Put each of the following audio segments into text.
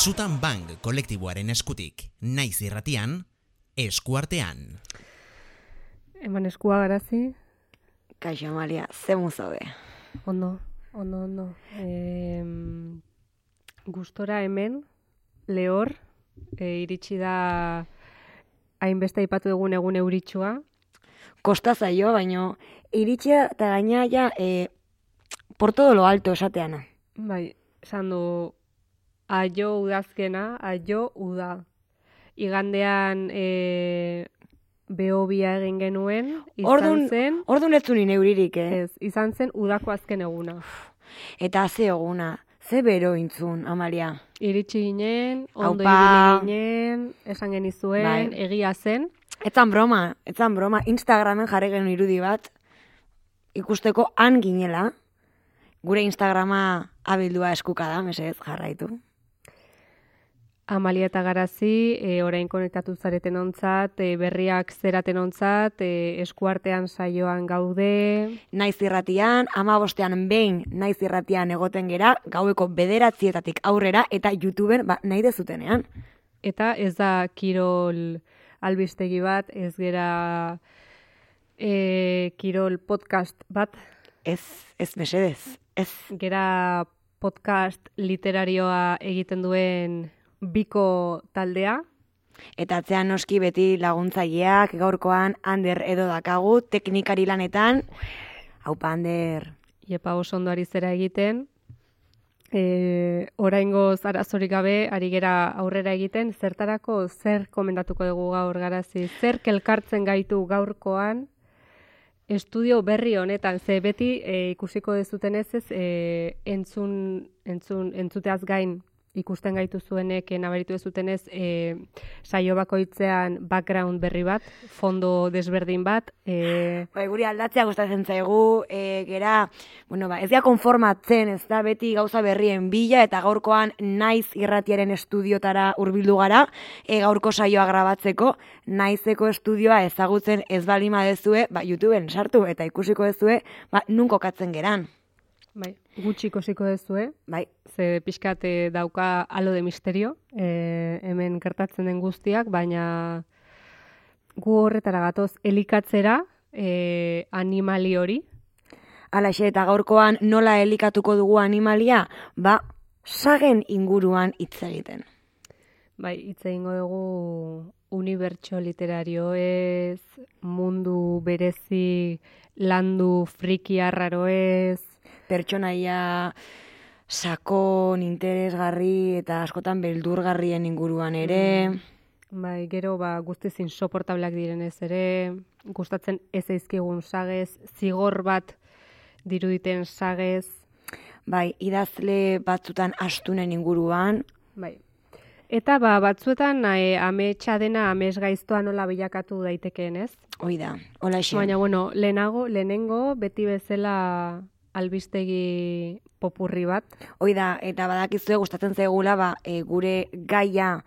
Sutan Bang kolektiboaren eskutik, naiz irratian, eskuartean. Eman eskua garazi, Kaixo Amalia, ze muzo be. ondo, ondo, ondo. E, gustora hemen, lehor, e, iritsi da hainbeste aipatu egun egun euritsua. Kosta zaio, baino iritsia eta gaina ja e, por todo lo alto esateana. Bai, esan du, aio udazkena, aio uda. Igandean e, behobia egin genuen, izan Ordun, zen, ordun ez zuni neuririk, eh? ez, izan zen udako azken eguna. Eta ze eguna, ze bero intzun, Amalia. Iritsi ginen, ondo Aupa. ginen, esan genizuen, Bai. egia zen, Etzan broma, etzan broma, Instagramen jarri genuen irudi bat, ikusteko han ginela, gure Instagrama abildua eskuka da, mesedez jarraitu. Amalia eta Garazi, e, orain konektatu zareten ontzat, e, berriak zeraten ontzat, e, eskuartean saioan gaude, Naiz irratian, ama bostean behin naiz irratian egoten gera, gaueko bederatzietatik aurrera, eta YouTubeen ba, nahi dezutenean. eta ez da kirol albistegi bat, ez gera e, kirol podcast bat, Ez, ez mesedez, ez. gera podcast literarioa egiten duen biko taldea, Eta atzean noski beti laguntzaileak gaurkoan Ander edo dakagu teknikari lanetan. Haupa Ander. Iepa oso ondo ari zera egiten. E, oraingo arazorik gabe ari gera aurrera egiten, zertarako zer komendatuko dugu gaur garazi, zer kelkartzen gaitu gaurkoan estudio berri honetan, ze beti e, ikusiko dezutenez ez e, entzun, entzun, entzuteaz gain ikusten gaitu zuenek e, nabaritu dezutenez e, saio bakoitzean background berri bat, fondo desberdin bat, e, Bai, guri aldatzea gustatzen zaigu, e, gera, bueno, ba, ez konformatzen, ez da beti gauza berrien bila, eta gaurkoan naiz irratiaren estudiotara hurbildu gara, e, gaurko saioa grabatzeko, naizeko estudioa ezagutzen ez balima dezue, ba, YouTubeen sartu, eta ikusiko dezue, ba, nun kokatzen geran. Bai, gutxi ikusiko dezue, Bai, ze pixkat eh, dauka alo de misterio, e, hemen gertatzen den guztiak, baina gu horretara gatoz elikatzera e, animali hori, Alaxe, eta gaurkoan nola elikatuko dugu animalia, ba, sagen inguruan hitz egiten. bai, hitz egingo dugu unibertso literario ez, mundu berezi landu friki arraro ez, pertsonaia sakon, interesgarri eta askotan beldurgarrien inguruan ere. bai, gero ba, guztiz insoportableak direnez ere, gustatzen ez eizkigun sagez, zigor bat diruditen sagez, Bai, idazle batzutan astunen inguruan, Bai. Eta ba, batzuetan e, ametsa dena amets gaiztoa nola bilakatu daitekeen, ez? hoi da, hola Baina, bueno, lehenago, lehenengo, beti bezala albistegi popurri bat. Hoi da, eta badakizue gustatzen zaigula ba, e, gure gaia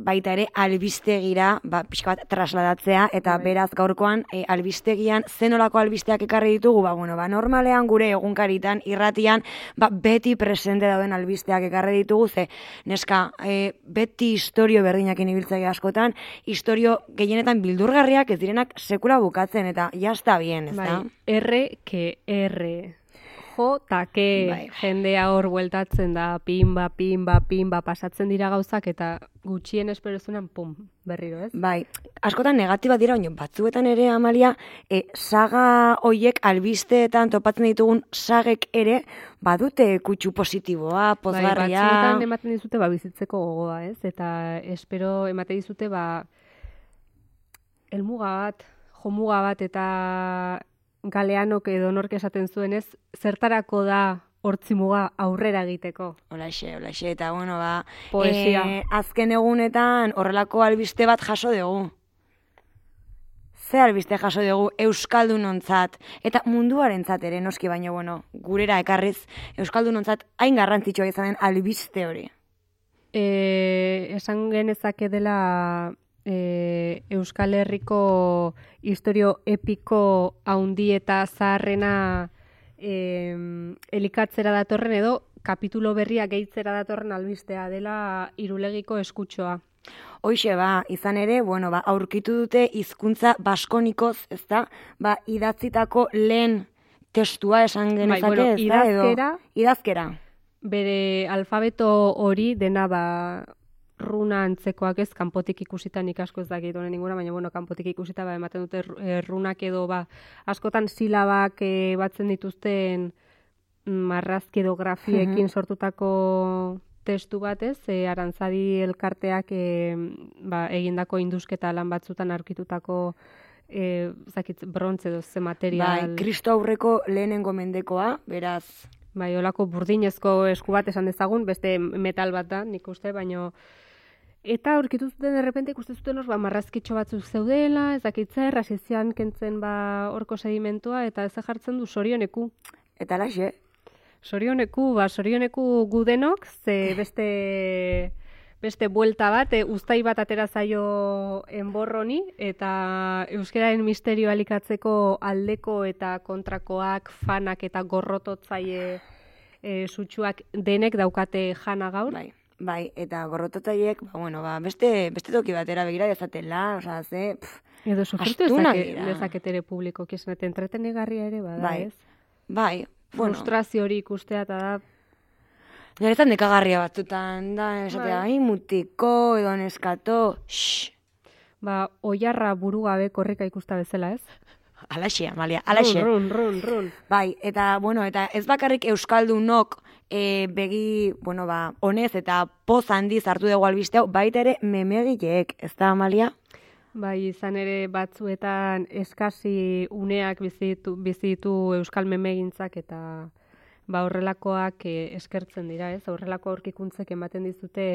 baita ere albistegira, ba, pixka bat trasladatzea, eta Bai. beraz gaurkoan e, albistegian zenolako albisteak ekarri ditugu, ba, bueno, ba, normalean gure egunkaritan, irratian, ba, beti presente dauden albisteak ekarri ditugu, ze, neska, e, beti historio berdinekin ibiltzaile askotan, historio gehienetan bildurgarriak ez direnak sekula bukatzen, eta jazta bien, ez Bai, da? R, que R. Jo, ta ke Bai. jendea hor bueltatzen da, pinba, pinba, pinba, pasatzen dira gauzak, eta gutxien esperozunan, pum, berriro, ez? Bai, askotan negatiba dira, baina batzuetan ere, Amalia, e, saga hoiek albisteetan topatzen ditugun sagek ere, badute kutsu positiboa, Bai, pozgarria. batzuetan ematen dizute ba, bizitzeko gogoa, ez? Eta espero ematen dizute ba, elmuga bat, jomuga bat eta galeanok edo nork esaten zuenez, zertarako da hortzimuga aurrera egiteko. Olaxe, olaxe, eta bueno, ba, Poesia. e, azken egunetan horrelako albiste bat jaso dugu. Ze albiste jaso dugu Euskaldunontzat eta munduarentzat ere noski baino bueno, gurera ekarriz Euskaldunontzat hain garrantzitsua izan den albiste hori. E, esan genezake dela e, Euskal Herriko historio epiko haundi eta zaharrena e, elikatzera datorren edo kapitulo berria gehitzera datorren albistea dela irulegiko eskutxoa. Hoixe ba, izan ere, bueno, ba, aurkitu dute hizkuntza baskonikoz, ezta? Ba, idatzitako lehen testua esan genezake, bueno, ezta? Edo- idazkera. idazkera. Bere alfabeto hori dena ba runa antzekoak ez, kanpotik ikusita nik asko ez dakit honen ingura, baina bueno, kanpotik ikusita ba, ematen dute eh, runak edo ba, askotan silabak eh, batzen dituzten mm, marrazki edo grafiekin sortutako testu bat ez, e, arantzadi elkarteak e, ba, egindako indusketa lan batzutan aurkitutako e, zakit, brontze edo ze material. Bai, kristo aurreko lehenengo mendekoa, beraz, Bai, olako burdinezko esku bat esan dezagun, beste metal bat da, nik uste, baino... Eta aurkitu zuten derrepente ikusten zuten hor, ba, marrazkitxo batzuk zeudela, ez dakit zer, hasi zian kentzen ba, horko sedimentua, eta ez jartzen du sorioneku. eta laxe, Sorioneku, ba, sorioneku gudenok, ze beste beste buelta bat, e, uztai bat atera zaio enborroni, eta euskararen misterio alikatzeko aldeko eta kontrakoak, fanak eta gorrototzaile e, sutsuak denek daukate jana gaur. bai. Bai, eta gorrototaiek, ba, bueno, ba, beste, beste toki batera begira dezatela, osea, ze, pff, Edo sufritu dezake, dira. dezaketere publiko, kiesan, eta entretenegarria ere bada, bai, ez? bai, bueno, Frustrazio hori ikustea eta da, niretzat nekagarria batzutan, da, esatea, Bai. ai, mutiko, edo neskato, shh, ba, oiarra burugabe korrika ikusta bezala, ez? alaxe, Amalia, alaxe. Run, run, run, run. Bai, eta, bueno, eta ez bakarrik Euskaldunok e, begi, bueno, ba, honez eta poz handiz hartu dugu albiste hau, baita ere memegileek, ez da, Amalia? Bai, izan ere batzuetan eskasi uneak bizi ditu, bizi ditu euskal memegintzak eta ba horrelakoak eh, eskertzen dira, ez? Horrelako aurkikuntzek ematen dizute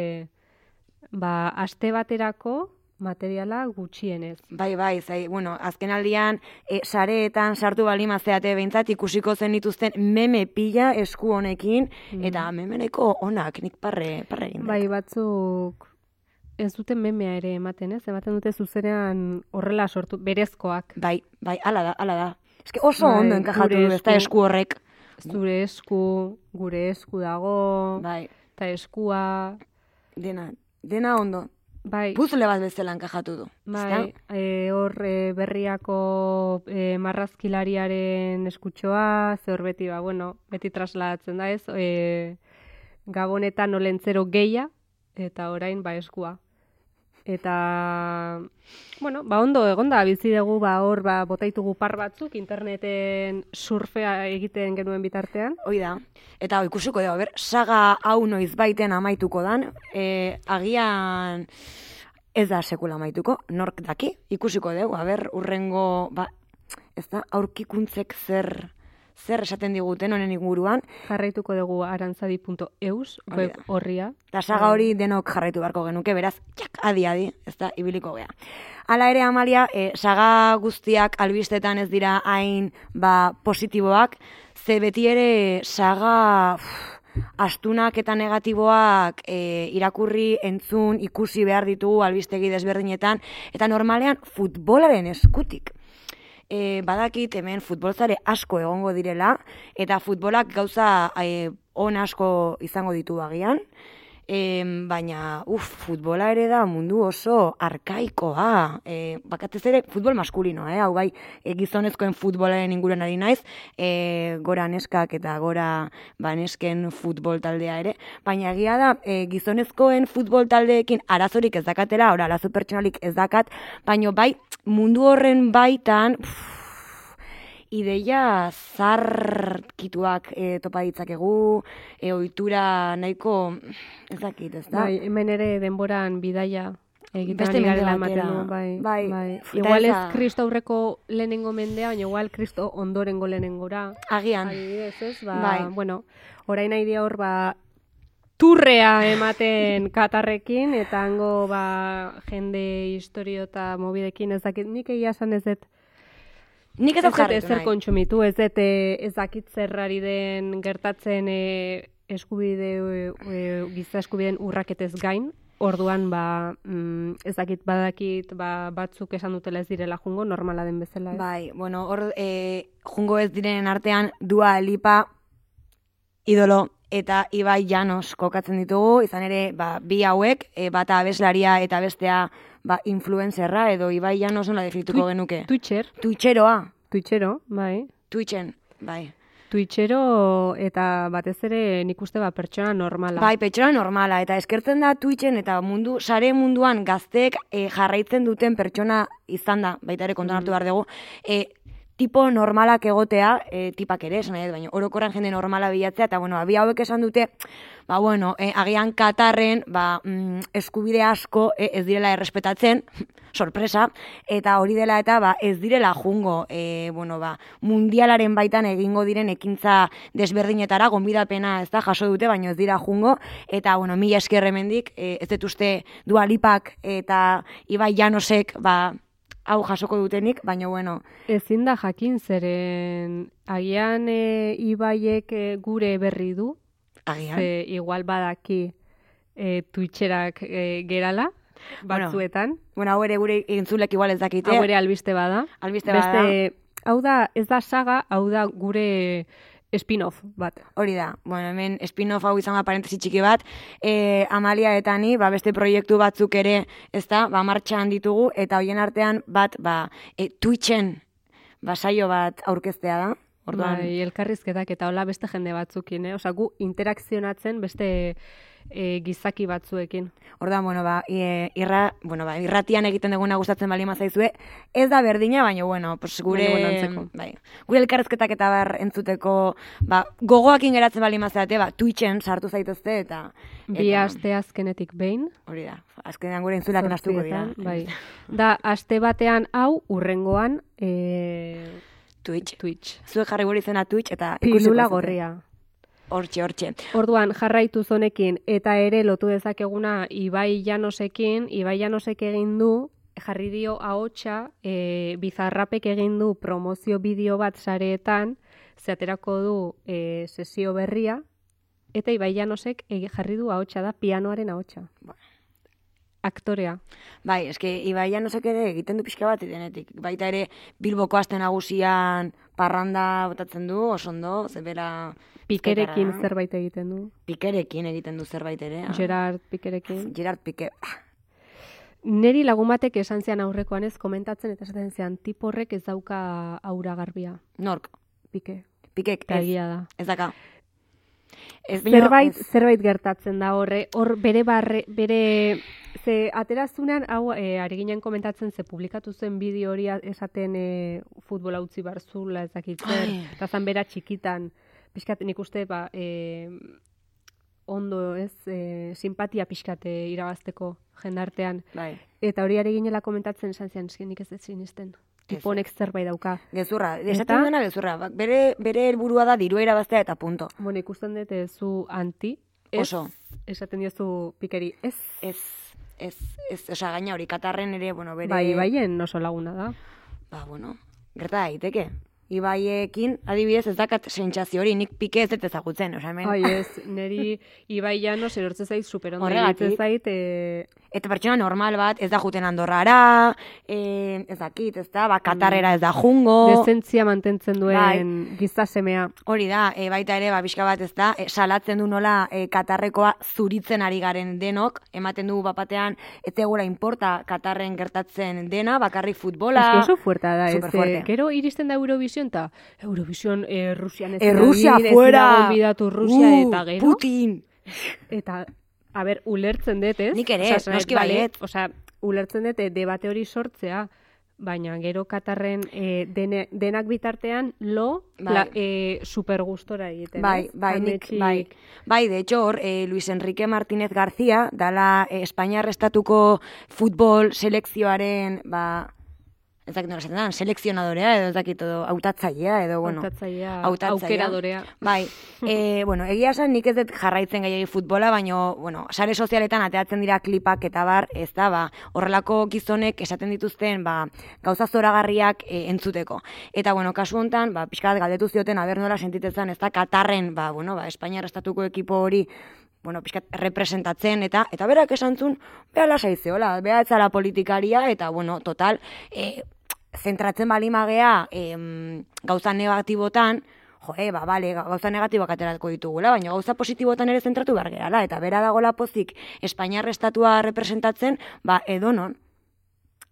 ba aste baterako materiala gutxienez. Bai, bai, zai, bueno, azken aldian, e, sareetan sartu balimazeate behintzat ikusiko zen dituzten meme pila esku honekin, eta memeneko onak, nik parre, parre egin. Mm. Bai, batzuk ez dute memea ere ematen, ez? Ematen dute zuzenean horrela sortu berezkoak. Bai, bai, ala da, ala da. Eske oso Bai, ondo enkajatu du, ez da esku- esku horrek. Zure esku, gure esku dago, Bai, eta eskua, dena, dena ondo. Bai, Puzle bat bezala enkajatu du. Bai, e, hor e, berriako e, marrazkilariaren eskutxoa, ze hor beti, ba, bueno, beti trasladatzen da ez, e, gabonetan olentzero geia, eta orain, ba, eskua. Eta, bueno, ba, ondo egonda, bizi dugu, ba, hor, ba, botaitugu par batzuk, interneten surfea egiten genuen bitartean. Hoi da. Eta ikusiko dugu, ber, saga hau noiz baiten amaituko dan, e, agian ez da sekula amaituko, nork daki, ikusiko dugu, ber, urrengo, ba, ez da, aurkikuntzek zer, zer esaten diguten honen inguruan, Jarraituko dugu arantzadi.eus, web horria. eta saga hori denok jarraitu beharko genuke, beraz, txak, adi, adi, ez da, ibiliko gea. Hala ere, Amalia, e, saga guztiak albistetan ez dira hain, ba, positiboak, ze beti ere saga uf, astunak eta negatiboak e, irakurri, entzun, ikusi behar ditugu albistegi desberdinetan, eta normalean futbolaren eskutik. E, badakit hemen futbolzare asko egongo direla, eta futbolak gauza e, on asko izango ditu agian, e, baina, uf, futbola ere da mundu oso arkaikoa. E, bakatez ere, futbol maskulino, eh? hau bai, e, gizonezkoen futbolaren inguruan ari naiz, e, gora neskak eta gora ba, nesken futbol taldea ere, baina egia da, e, gizonezkoen futbol taldeekin arazorik ez dakatela, ora, arazo pertsonalik ez dakat, baino bai, mundu horren baitan, pff, ideia zarkituak e, topa ditzakegu, e, ohitura nahiko, ez dakit, ez da? Bai, hemen ere denboran bidaia egiten garela ematen du, bai. Bai, bai. Igual ez kristo aurreko lehenengo mendea, baina igual kristo ondorengo lehenengora. Agian, Adibidez, ez? Ba, Bai. bueno, orain dia hor, ba, turrea ematen katarrekin, eta hango, ba, jende historio eta mobidekin ez dakit, nik egia esan ez dut, nik ez dut ezer nahi. kontsumitu, ez dut eh, ez dakit zerrari den gertatzen eh, eskubide, e, giza eskubideen urraketez gain, Orduan, ba, mm, ez dakit badakit, ba, batzuk esan dutela ez direla jungo, normala den bezala. Ez? Bai, bueno, hor e, jungo ez direnen artean Dua Lipa idolo eta Ibai Janos kokatzen ditugu, izan ere, ba, bi hauek, e, bata abeslaria eta bestea ba, influencerra, edo Ibai Janos nola definituko genuke. Twitcher, Twitcheroa, Twitchero, bai. Twitchen, bai. Twitchero eta batez ere nik uste ba pertsona normala. Bai, pertsona normala, eta eskertzen da Twitchen eta mundu, sare munduan gazteek e, jarraitzen duten pertsona izan da, baita ere kontuan hartu behar dugu, e, tipo normalak egotea, e, tipak ere, esan dut, baina orokorran jende normala bilatzea, eta bueno, bi hauek esan dute, ba bueno, e, agian Katarren, ba, mm, eskubide asko e, ez direla errespetatzen, sorpresa, eta hori dela eta ba, ez direla jungo, e, bueno, ba, mundialaren baitan egingo diren ekintza desberdinetara, gonbidapena ez da jaso dute, baina ez dira jungo, eta bueno, mila esker hemendik, e, ez dut uste dualipak eta Ibai Janosek, ba, hau jasoko dutenik, baina bueno, Ezin da jakin zeren agian e, Ibaiek e, gure berri du, agian. ze igual badaki e, Twitcherak e, gerala, Bueno, batzuetan, Bueno, hau ere gure entzulek igual ez dakite. hau ere albiste bada. Albiste Beste, hau da, ez da saga, hau da gure spin-off bat. Hori da, bueno, hemen spin-off hau izan da parentesi txiki bat, e, Amalia eta ni, ba, beste proiektu batzuk ere, ez da, ba, martxan ditugu, eta hoien artean bat, ba, e, Twitchen, ba, saio bat aurkeztea da. Orduan, Bai, elkarrizketak eta hola beste jende batzukin, eh? Osa, gu interakzionatzen beste e, gizaki batzuekin. orduan, bueno, ba, e, irra, bueno, ba, irratian egiten duguna gustatzen bali mazaizue, ez da berdina, baina, bueno, pues gure, bueno, bai, gure elkarrezketak eta bar entzuteko, ba, gogoakin geratzen bali mazate, ba, Twitchen sartu zaitezte, eta, Bi eta- aste azkenetik behin. Hori da, azkenean gure entzulak nastuko dira. Bai. Da, aste batean hau, urrengoan, e, Twitch. Twitch. Zuek jarri gure izena Twitch eta Pilula gorria. Hortxe, hortxe. Orduan, jarraitu zonekin, eta ere lotu dezakeguna Ibai Janosekin, Ibai Janosek egin du, jarri dio ahotsa, e, bizarrapek egin du promozio bideo bat sareetan, zeaterako du e, sesio berria, eta Ibai Janosek egi- jarri du ahotsa da pianoaren ahotsa. Aktorea. Bai, eske Ibai Janosek ere egiten du pixka bat denetik. Baita ere Bilboko aste nagusian parranda botatzen du, oso ondo, zebera Pikerekin zerbait egiten du. Pikerekin egiten du zerbait ere. ah. Gerard Pikerekin. Gerard Pique. Neri lagun batek esan zian aurrekoan ez komentatzen eta esaten zian tip horrek ez dauka aura garbia. Nork, Pike. Pikek, ez, da. ez daka. Ez, baina Zerbait, ez- zerbait gertatzen da horre, hor bere barre, bere, ze aterazunean, hau, e, ari ginen komentatzen, ze publikatu zen bideo hori esaten e, futbola utzi barzula, ez dakit zer, eta zan bera txikitan, pixkat nik uste, ba, e, ondo, ez, e, simpatia pixkat e, irabazteko jendartean. Bai, Eta hori ari ginela komentatzen esan zian, "Eske nik ez ez sinisten. Tipo honek zerbait dauka. gezurra. Esaten dena gezurra. Bak, Bere, bere helburua da dirua irabaztea eta punto. Bueno, ikusten dut zu anti, ez, Oso. esaten diozu pikeri, ez, Ez, ez, ez, osa, gaina hori, Katarren ere, bueno, bere... bai, baien oso laguna da. Ba, bueno, gerta daiteke. Ibaiekin, adibidez, ez dakat sentsazio hori, nik pike ez dut ezagutzen, osa, hemen... Ai, ez, neri Ibai Llanos erortzen zait superondo Horregatik. iruditzen zait, e, Eta pertsona normal bat, ez da juten andorrara, e, ez dakit, ez da, ba, Katarrera ez da jungo... dezentzia mantentzen duen Bai. gizasemea. Hori da, e, baita ere, ba, pixka bat ez da, e, salatzen du nola e, Katarrekoa zuritzen ari garen denok, ematen dugu bapatean, ez egura importa Katarren gertatzen dena, bakarrik futbola... Ez oso fuerta da, ez, eh, gero iristen da Eurovision, eta Eurovision eh, Rusian ez E, Rusia fuera! gonbidatu Rusia, Uh, eta gero, Putin! eta, a ber, ulertzen dut, ez? Nik ere, esan noski bale, baiet. Osea, ulertzen dut, eh, debate hori sortzea, baina gero Katarren eh, dene, denak bitartean lo Bai. la, eh, super gustora egiten, Bai, bai, nik, bai. Bai, de hecho, hor, eh, Luis Enrique Martínez García, dala eh, Espainiar estatuko futbol selekzioaren, ba, ez dakit nola esaten da, selekzionadorea, edo ez dakit, edo hautatzailea, edo, bueno, Hautatzailea, aukeradorea. Bai, e, bueno, egia esan nik ez dut jarraitzen gehiagi futbola, baina, bueno, sare sozialetan ateatzen dira klipak eta bar, ez da, ba, horrelako gizonek esaten dituzten, ba, gauza zoragarriak e, entzuteko. Eta, bueno, kasu hontan, ba, pixka bat galdetu zioten, aber nola sentitezen, ez da, Katarren, ba, bueno, ba, Espainiar estatuko ekipo hori, bueno, pixkat representatzen, eta eta berak esan zuen, beha lasai zeola, beha etzala politikaria, eta, bueno, total, e, zentratzen bali magea em, gauza negatibotan, jo, e, ba, bale, gauza negatiboak aterako ditugula, baina gauza positibotan ere zentratu behar gerala, eta bera dagola pozik Espainiar estatua representatzen, ba, edonon.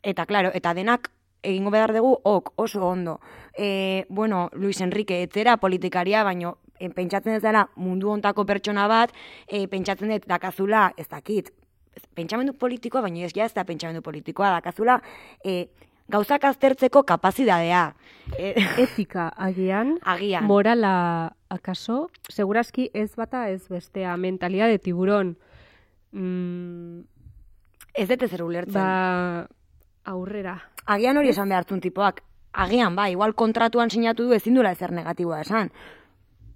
Eta, claro, eta denak egingo behar dugu, ok, oso ondo. E, bueno, Luis Enrique, etzera politikaria, baino, e, pentsatzen ez dela mundu ontako pertsona bat, e, pentsatzen dut dakazula, ez dakit, pentsamendu politikoa, baina ez ja ez da pentsamendu politikoa, dakazula, e, gauzak aztertzeko kapazidadea. E, Etika agian, agian. morala akaso, segurazki ez bata ez bestea, mentalidad de tiburón. Mm, ez dut ezer ulertzen. ba, aurrera. Agian hori esan behartzun tipoak. Agian, ba, igual kontratuan sinatu du ezin duela ezer negatiboa esan.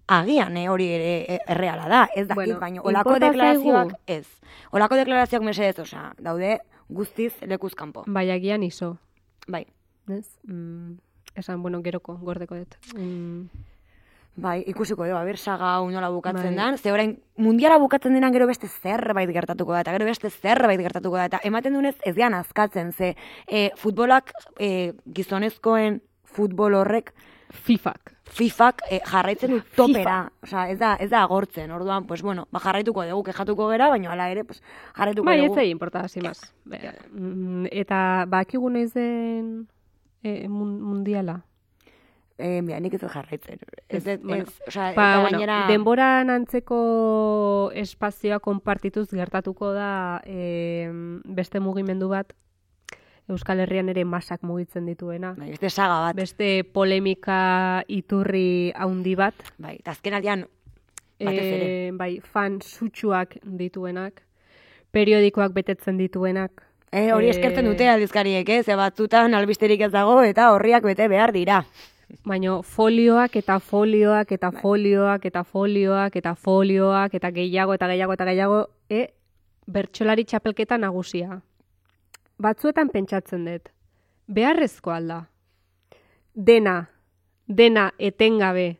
Agian, eh, hori ere eh, erreala da, ez dakit, Bueno, baina olako deklarazioak ez. Olako deklarazioak mesedez, osea, daude guztiz lekuzkanpo. Bai, agian iso. Bai, Ez? Mm, esan, bueno, geroko, gordeko dut. Mm, bai, ikusiko dugu, aber saga hau nola bukatzen Bai. dan, ze orain mundiala bukatzen denan gero beste zerbait gertatuko da, eta gero beste zerbait gertatuko da, eta ematen dunez ez dian azkatzen, ze e, futbolak, e, gizonezkoen futbol horrek, FIFAk. FIFAk eh, jarraitzen du topera, osea, ez da, ez da agortzen, orduan, pues bueno, ba jarraituko dugu, kejatuko gera, baina hala ere, pues jarraituko Bai, ez dugu. zai importa, hasi maz. Be- mm, Eta bakigu noiz den e, mun- mundiala. Eh, mira, nik ez jarraitzen. Ez, ez, bueno, ez, osea, Ba, eta bueno, gainera... denboran antzeko espazioa konpartituz gertatuko da e, beste mugimendu bat Euskal Herrian ere masak mugitzen dituena. Bai, beste saga bat, Beste polemika iturri handi bat, bai, eta azken aldean, batez ere. e, bai, fan sutsuak dituenak, periodikoak betetzen dituenak. Eh, hori Eh, eskertzen dute aldizkariek, eh? Ze batzutan albisterik ez dago eta horriak bete behar dira. Baina folioak eta folioak eta folioak eta folioak eta folioak eta gehiago eta gehiago eta gehiago e, bertsolari txapelketa nagusia. Batzuetan pentsatzen dut. Beharrezko alda. Dena, dena etengabe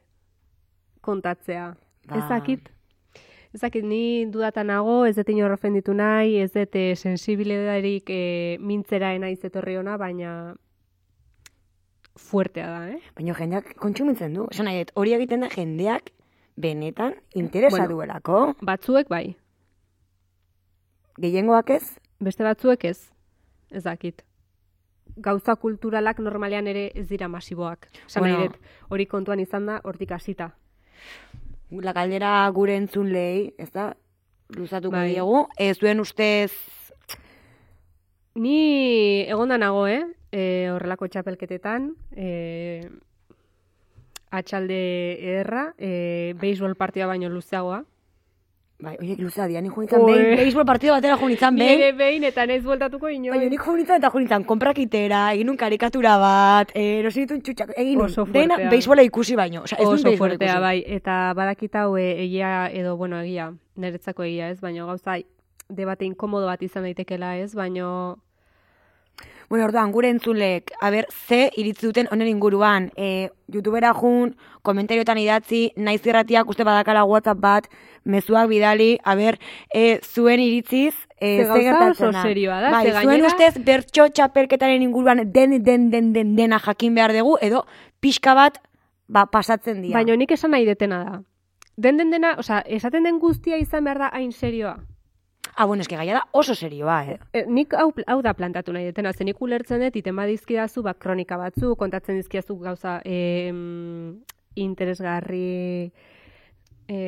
kontatzea. Ba. Ez dakit. Ez dakit, ni dudatan nago, ez dut inor ofenditu nahi, ez dut eh, sensibilidarik e, mintzera naiz etorri ona, baina fuertea da, eh? Baina jendeak kontsumitzen du. Esan nahi hori egiten da jendeak benetan interesa Bueno. duelako. Batzuek bai, Gehiengoak ez, beste batzuek ez, ez dakit. Gauza kulturalak normalean ere ez dira masiboak. Esan Bueno. hori kontuan izan da, hortik hasita. la galdera gure entzunlei, ez da, luzatuko Bai. diegu. Ez duen ustez, Ni egonda nago, eh? E, horrelako txapelketetan, e, atxalde ederra, e, beisbol partida baino luzeagoa. Bai, oiek luzea dia, nik junitzen behin, beisbol partido batera junitzen Ni behin, ere behin eta naiz bueltatuko inoiz. Baina nik junitzen eta junitzen konprakitera, egin un karikatura bat, eh, erosi ditun txutxak, egin Oso dena beisbola ikusi baino. Osa, ez Oso fuertea, bai. Eta badakit hau e, egia edo, bueno, egia, niretzako egia ez, baina gauza debate inkomodo bat izan daitekela ez, baino Bueno, orduan, gure entzulek, aber, ze iritzi duten honen inguruan, e, youtubera jun, komentariotan idatzi, naiz irratiak uste badakala WhatsApp bat, mezuak bidali, aber, e, zuen iritziz, e, Ze gertatzen da. serioa da, Bai, ze zuen gainera- ustez, bertso txapelketaren inguruan den, den, den, den, dena jakin behar dugu, edo pixka bat, ba, pasatzen dira. Baina nik esan nahi detena da. Den den dena, osea, esaten den guztia izan behar da hain serioa. Ah, bueno, eske gaia da oso serioa, eh? E, nik hau, hau da plantatu nahi detena, ze nik ulertzen dut, iten badizkidazu, ba, kronika batzu, kontatzen dizkidazu gauza e, interesgarri, e,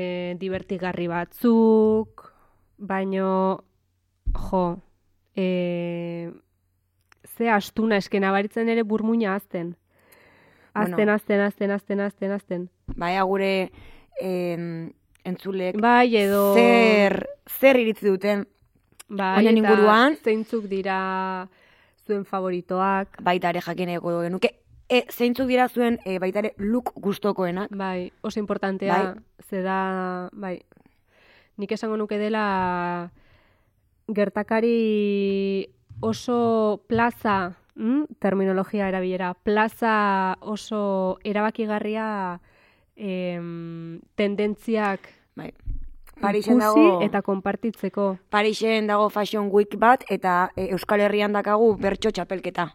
divertigarri batzuk, baino, jo, e, ze astuna esken abaritzen ere burmuina azten. Azten, Bueno. azten, azten, azten, azten, azten. Baina gure em, entzulek Bai, edo... zer, zer iritzi duten Bai, Honen eta inguruan? Zeintzuk dira zuen favoritoak. baita ere jakineko genuke. E, zeintzuk dira zuen e, baita ere look gustokoenak. Bai, oso importantea, Bai. ze da, bai, nik esango nuke dela gertakari oso plaza, mm, terminologia erabilera, plaza oso erabakigarria em, tendentziak Bai. Parisen dago, eta konpartitzeko. Parisen dago Fashion Week bat, eta e, Euskal Herrian dakagu bertso txapelketa.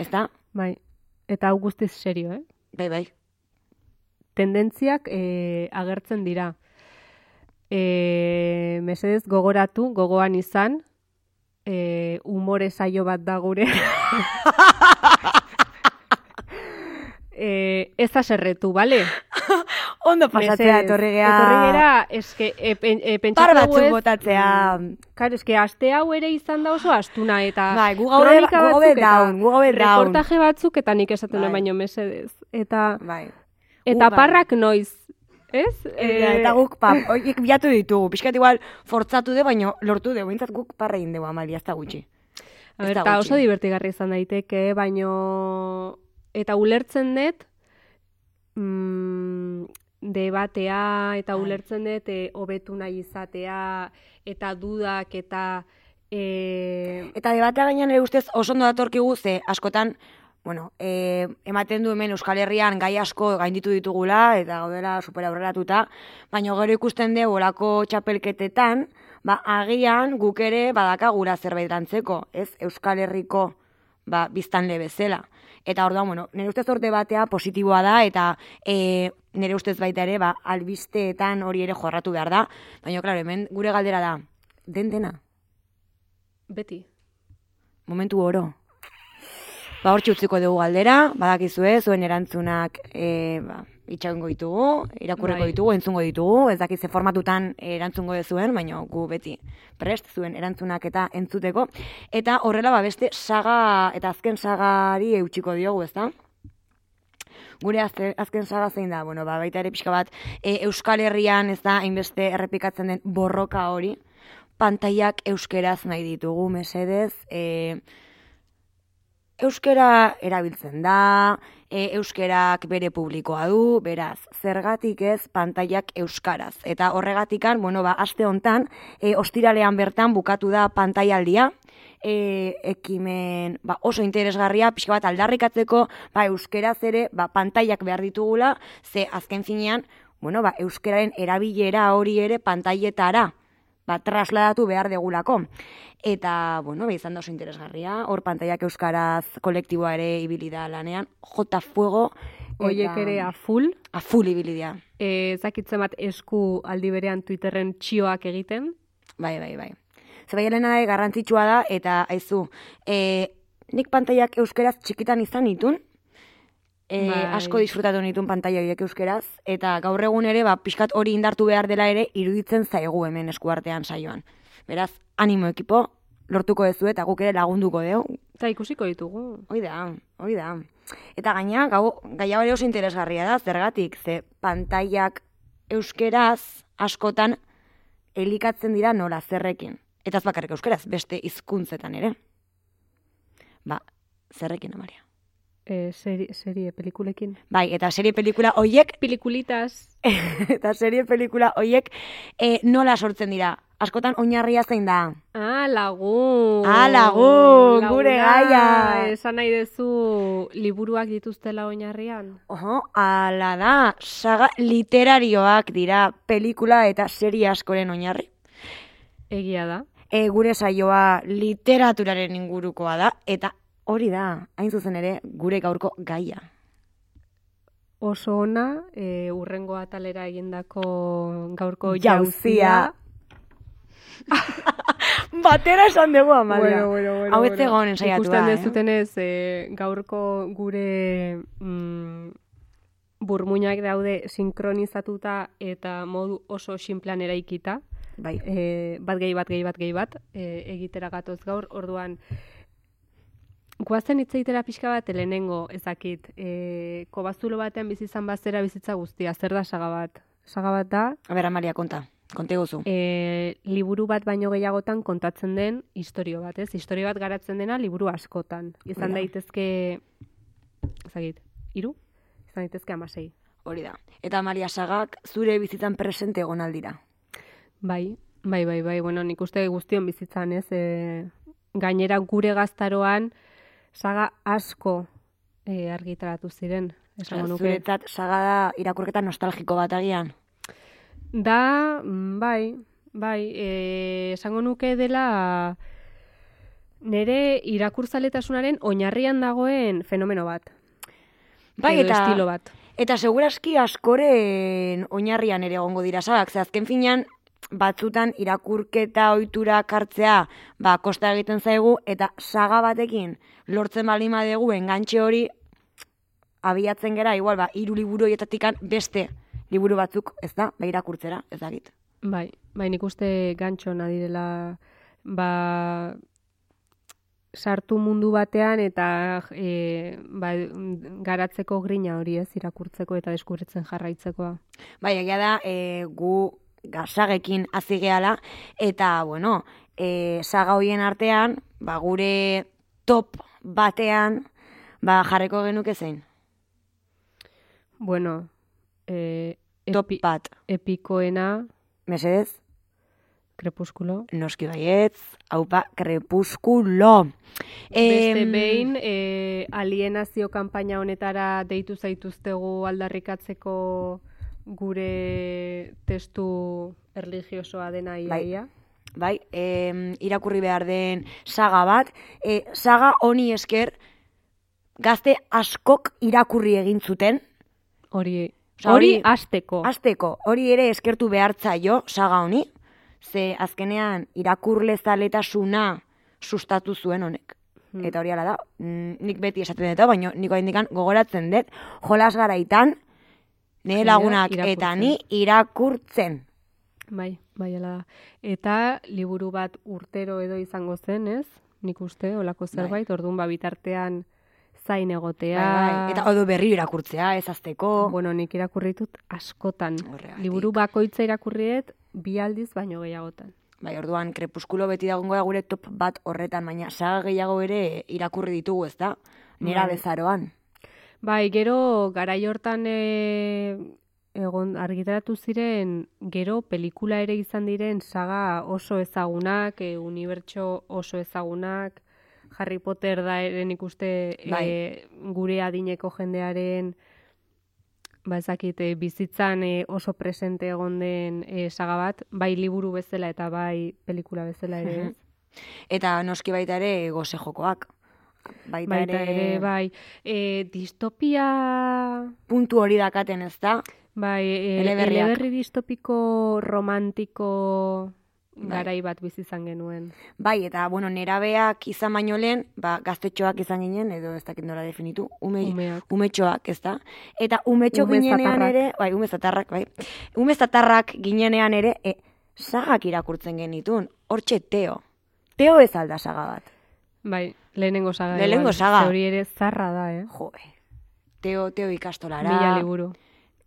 Ez da? Bai. Eta hau guztiz serio, eh? Bai, bai. Tendentziak eh, agertzen dira. E, mesedez gogoratu, gogoan izan, e, umore saio bat da gure. e, ez aserretu, bale? Ondo pasatzea etorri gea. Etorri gera, eske, e, e, pentsatu batzuk ez, botatzea. Claro, eske aste hau ere izan da oso astuna eta Bai, gu gaude- kronika gu eta down, gu gaude down. reportaje batzuk eta nik esaten Bai. baino mesedez. Eta Bai. eta bai. parrak noiz, ez? Eta, eta guk, pa, oiek bilatu ditugu. Piskat igual fortzatu de, baino lortu de. Bintzat guk parra egin dugu, Amalia, ez da gutxi. A ber, oso divertigarri izan daiteke, baino eta ulertzen dut mm, debatea eta Bai. ulertzen dut e, hobetu nahi izatea eta dudak eta e, Eta debatea gainean ere ustez oso ondo datorkigu ze askotan, bueno, e, ematen du hemen Euskal Herrian gai asko gainditu ditugula eta gaudela super aurreratuta, baina gero ikusten dugu olako txapelketetan, ba, agian guk ere badakagura zerbait dantzeko, ez Euskal Herriko ba, biztanle bezala. Eta orduan, bueno, nire ustez hor debatea positiboa da, eta e, nire ustez baita ere, ba, albisteetan hori ere jorratu behar da. Baina, klaro, hemen gure galdera da, den dena, beti. momentu oro. Ba, hortxe utziko dugu galdera, badakizue, zuen erantzunak e, ba, itxagongo ditugu, irakurreko Bai. ditugu, entzungo ditugu, ez dakiz ze formatutan erantzungo dezuen, baina gu beti prest zuen erantzunak eta entzuteko. Eta horrela ba, beste saga, eta azken sagari eutxiko diogu, ezta? Gure azte, azken saga zein da, bueno, ba, baita ere pixka bat, e, Euskal Herrian ez da, hainbeste errepikatzen den borroka hori, pantaiak euskeraz nahi ditugu, mesedez, e, euskera erabiltzen da, e, euskerak bere publikoa du, beraz, zergatik ez pantaiak euskaraz. Eta horregatikan, bueno, ba, aste hontan, e, ostiralean bertan bukatu da pantaialdia, e, ekimen ba, oso interesgarria, pixka bat aldarrikatzeko, ba, euskeraz ere, ba, pantaiak behar ditugula, ze azken finean, bueno, ba, euskeraren erabilera hori ere pantaietara, ba, trasladatu behar degulako. Eta, bueno, ba, izan da oso interesgarria, hor pantaiak euskaraz kolektiboa ere ibili da lanean, jota fuego, Oiek ere a full, a full ibili dira. e, zakitzen bat esku aldi berean Twitterren txioak egiten. Bai, bai, bai. Zebai helena da, garrantzitsua da, eta aizu, e, nik pantaiak euskeraz txikitan izan nitun, e, Bai. asko disfrutatu nitun pantaia horiek euskeraz, eta gaur egun ere, ba, pixkat hori indartu behar dela ere, iruditzen zaigu hemen eskuartean saioan. Beraz, animo ekipo, lortuko dezu eta guk ere lagunduko dugu. Eta ikusiko ditugu. Hoi da, hoi da. Eta gaina, gau, gai hau ere oso interesgarria da, zergatik, ze pantaiak euskeraz askotan elikatzen dira nola zerrekin. Eta ez bakarrik euskeraz, beste hizkuntzetan ere. Ba, zerrekin, Amaria. E, serie, serie pelikulekin. Bai, eta serie pelikula hoiek, Pelikulitas. eta serie pelikula hoiek e, nola sortzen dira. Askotan oinarria zein da. Ah, lagun. Ah, lagun, gure gaia. Esan nahi duzu liburuak dituztela oinarrian. Oho, ala da, saga literarioak dira pelikula eta serie askoren oinarri. Egia da. E, gure saioa literaturaren ingurukoa da, eta hori da, hain zuzen ere, gure gaurko gaia. Oso ona, e, urrengo atalera egindako gaurko Jauzia. jauzia. Batera esan dugu, Amalia. Bueno, bueno, bueno, Hau ez bueno. zegoen ensaiatua, Ikusten eh? dezutenez, e, gaurko gure mm, burmuinak daude sinkronizatuta eta modu oso sinplean eraikita. Bai, e, bat gehi bat gehi bat gehi bat e, egitera gatoz gaur, orduan Guazen hitz egitera pixka bat lehenengo ezakit. E, kobazulo batean bizi izan bazera bizitza guztia, zer da saga bat? Saga bat da, a ber, Amalia, konta, konte guzu. e, liburu bat baino gehiagotan kontatzen den historio bat, ez? Historio bat garatzen dena liburu askotan. Izan Hori da. daitezke, ezakit, hiru? Izan daitezke amasei. Hori da. Eta Amalia sagak zure bizitzan presente egon aldira. Bai, bai, bai, bai, bueno, nik uste guztion bizitzan, ez? E, gainera gure gaztaroan saga asko e, argitaratu ziren. Esango nuke. Zuretzat saga da irakurketa nostalgiko bat agian. Da, mm, bai, bai, e, esango nuke dela nire irakurtzaletasunaren oinarrian dagoen fenomeno bat. Bai, edo eta, estilo bat. eta seguraski askoren oinarrian ere egongo dira sagak, ze azken finean batzutan irakurketa ohitura hartzea ba, kosta egiten zaigu, eta saga batekin lortzen baldin badegu engantxe hori abiatzen gera, igual, ba, hiru liburu horietatikan beste liburu batzuk, ez da, ba, irakurtzera, ez dakit. Bai, bai, nik uste gantxo direla, ba, sartu mundu batean eta e, ba, garatzeko grina hori ez irakurtzeko eta deskubritzen jarraitzekoa. Bai, egia da, e, gu gasagekin hasi gehala, eta, bueno, e, saga hoien artean, ba, gure top batean, ba, jarreko genuke zein. Bueno, e, Top epi, bat. epikoena, Mesedez, krepuskulo. noski baietz, haupa, krepuskulo. Beste Em, behin, e, alienazio kanpaina honetara deitu zaituztegu aldarrikatzeko gure testu erligiosoa dena Bai. iaia. bai, em, irakurri behar den saga bat. E, saga honi esker, gazte askok irakurri egin zuten. Hori, Osea, hori hori- asteko. Azteko, hori ere eskertu behartzaio saga honi, ze azkenean irakurle zaletasuna sustatu zuen honek. Hmm. Eta hori ala da, nik beti esaten dut, baina nik indikan gogoratzen dut, jolas garaitan, nire Jendea lagunak eta irakurtzen. ni irakurtzen. Bai, bai, da. Eta liburu bat urtero edo izango zen, ez? Nik uste, olako zerbait, orduan ba bitartean zain egotea. Bai, bai. Eta odo berri irakurtzea, ez azteko. Bueno, nik irakurritut askotan. Horregatik. Liburu bakoitza irakurriet bi aldiz baino gehiagotan. Bai, orduan, krepuskulo beti dagongo da gure top bat horretan, baina saga gehiago ere irakurri ditugu, ez da? Nera Bai. bezaroan. Bai, gero garai hortan e, egon argitaratu ziren gero pelikula ere izan diren saga oso ezagunak, e, unibertso oso ezagunak, Harry Potter da ere nik uste e, Bai. gure adineko jendearen ba ezakit, e, bizitzan e, oso presente egon den e, saga bat, bai liburu bezala eta bai pelikula bezala ere? Eta noski baita ere goze jokoak. Baita, Baita ere, bai, e, distopia puntu hori dakaten, ez da? Bai, e, eleberri distopiko romantiko Bai. garai bat bizi izan genuen. Bai, eta, bueno, nerabeak izan baino lehen, ba, gaztetxoak izan ginen, edo ez dakit nola definitu, ume, Umeak. umetxoak, ez da? Eta umetxo Ume ginenean ere, bai, ume zatarrak, bai, ume zatarrak ginenean ere, e, sagak irakurtzen genitun, hortxe teo. Teo ez alda saga bat. Bai, lehenengo saga. Lehenengo saga. Ze Hori ere zarra da, eh? Jo, teo, teo ikastolara. Mila liburu.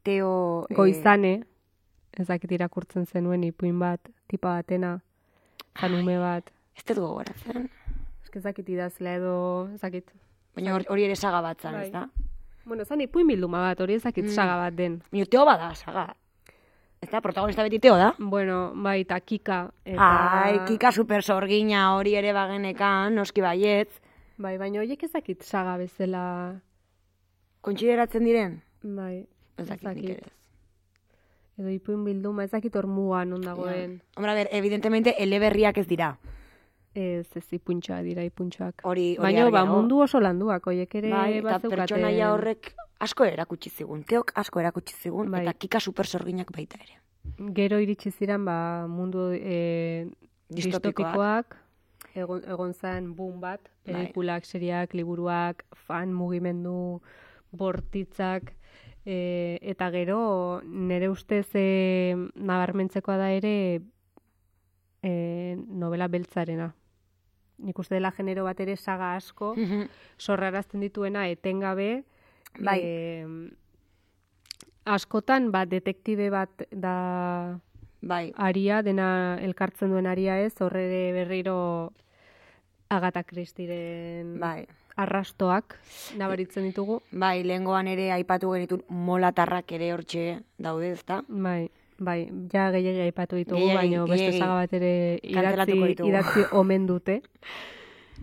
Teo... eh, Goizane, ez dakit irakurtzen zenuen ipuin bat, tipa batena, janume bat. Ez dut gogoratzen. Ez ez dakit idazlea edo, ez dakit. Baina hor- hori ere saga bat zan, Bai. ez da? Bueno, zan ipuin bilduma bat, hori ez dakit Mm. saga bat den. Baina teo bada saga. Ez da, protagonista beti teo da? Bueno, bai, eta kika. Eta... Ai, kika super sorgina hori ere bagenekan, noski baietz. Bai, baina horiek ez dakit saga bezala, Kontsideratzen diren? bai, Ez dakit nik ere. ez. Edo ipuin bilduma, ez dakit hor muga non dagoen. Hombre, a ber, evidentemente, eleberriak ez dira. Ez, ez ipuntxoak dira ipuntxoak. Hori, hori Baina, ba, mundu oso landuak, hoiek ere Bai, eta pertsonaia horrek asko erakutsi zigun. Teok asko erakutsi zigun, Bai. eta kika super sorginak baita ere. Gero iritsi ziren, ba, mundu e, Distopikoak. distopikoak, egon, egon zen boom bat, Bai. pelikulak, seriak, liburuak, fan mugimendu, bortitzak, e, eta gero nire ustez e, nabarmentzekoa da ere e, novela beltzarena. Nik uste dela genero bat ere saga asko, sorrarazten dituena etengabe, Bai. em, askotan bat detektibe bat da bai, aria, dena elkartzen duen aria ez, horre berriro Agatha Christieren bai. arrastoak nabaritzen ditugu. Bai, lehengoan ere aipatu genitun molatarrak ere hortxe daude, ezta? Bai, bai, ja gehiagia aipatu ditugu, baina beste saga bat ere idatzi, idatzi omen dute.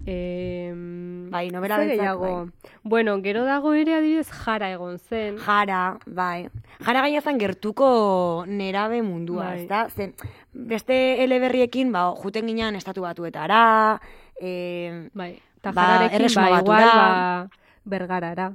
Em, Bai, novela beltzak, gehiago? Bueno, gero dago ere adibidez jara egon zen. Jara, bai. Jara gaina zen gertuko nerabe mundua, Bai. ezta? Zen, beste eleberriekin, ba, juten ginean estatu batuetara, e, Bai, eta Ba, ba, igual, ba, bergarara,